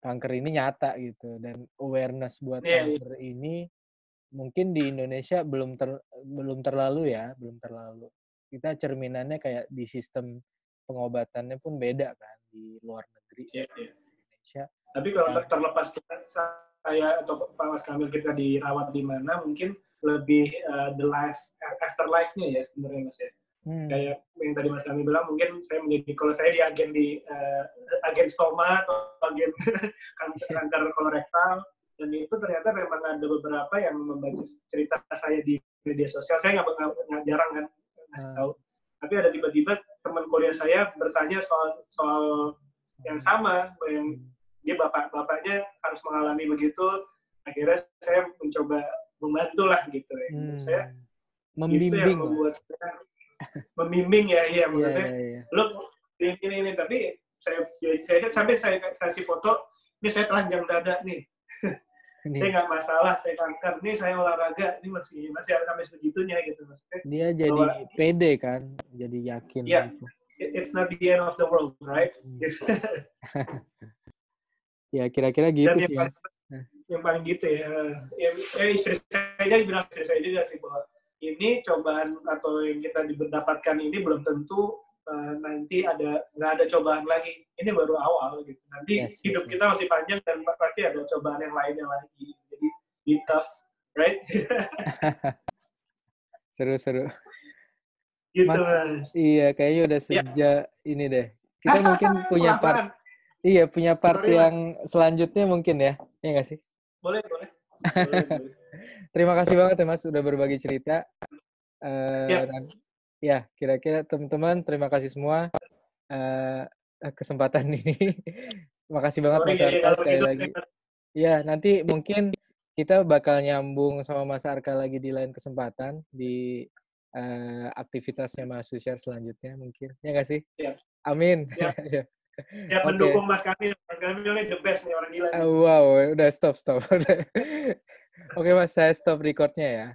kanker ini nyata gitu dan awareness buat yeah, iya. kanker yeah. ini mungkin di Indonesia belum ter, belum terlalu ya belum terlalu kita cerminannya kayak di sistem pengobatannya pun beda kan di luar negeri yeah, yeah. Indonesia. Tapi kalau ya. terlepas kita, saya atau Pak Mas Kamil kita dirawat di mana, mungkin lebih uh, the life after life-nya ya sebenarnya Mas ya. Hmm. Kayak yang tadi Mas Kamil bilang, mungkin saya menjadi kalau saya di agen di uh, agen stoma atau agen kanker, kanker kolorektal dan itu ternyata memang ada beberapa yang membaca cerita saya di media sosial. Saya nggak jarang kan ngasih tahu. Tapi ada tiba-tiba teman kuliah saya bertanya soal soal yang sama, yang dia bapak-bapaknya harus mengalami begitu. Akhirnya saya mencoba membantu lah gitu ya. Hmm. Saya membimbing. Itu yang membuat saya membimbing ya, iya maksudnya. Yeah, yeah, yeah. Lo ini, ini ini tapi saya, saya sampai saya kasih foto, ini saya telanjang dada nih. Ini. Saya nggak masalah, saya kanker. Ini saya olahraga, ini masih masih ada sampai segitunya gitu maksudnya. Dia jadi bahwa, pede kan, jadi yakin. Iya, gitu. it's not the end of the world, right? Hmm. ya kira-kira gitu Dan sih. Yang paling, yang paling gitu ya. ya, ya istri saya bilang istri saya juga sih bahwa ini cobaan atau yang kita didapatkan ini belum tentu uh, nanti ada nggak ada cobaan lagi. Ini baru awal gitu. Nanti yes, hidup yes, kita masih panjang dan pasti ada cobaan yang lainnya lagi. Jadi be tough, right? Seru-seru. gitu, mas, mas. Iya, kayaknya udah ya. sejak ya. ini deh. Kita mungkin punya part. Iya, punya part Sorry, yang man. selanjutnya mungkin ya. Iya nggak sih? Boleh, boleh. boleh, boleh. Terima kasih banget ya Mas sudah berbagi cerita. Uh. Ya kira-kira teman-teman terima kasih semua uh, kesempatan ini makasih banget Mas Arka sekali gitu, lagi ya nanti mungkin kita bakal nyambung sama Mas Arka lagi di lain kesempatan di uh, aktivitasnya Mas Susyar selanjutnya mungkin ya nggak sih ya. amin ya. ya. Ya, mendukung Mas Kamil. Mas Kamil ini the best nih orang gila. Uh, wow, udah stop, stop. Oke Mas, saya stop recordnya ya.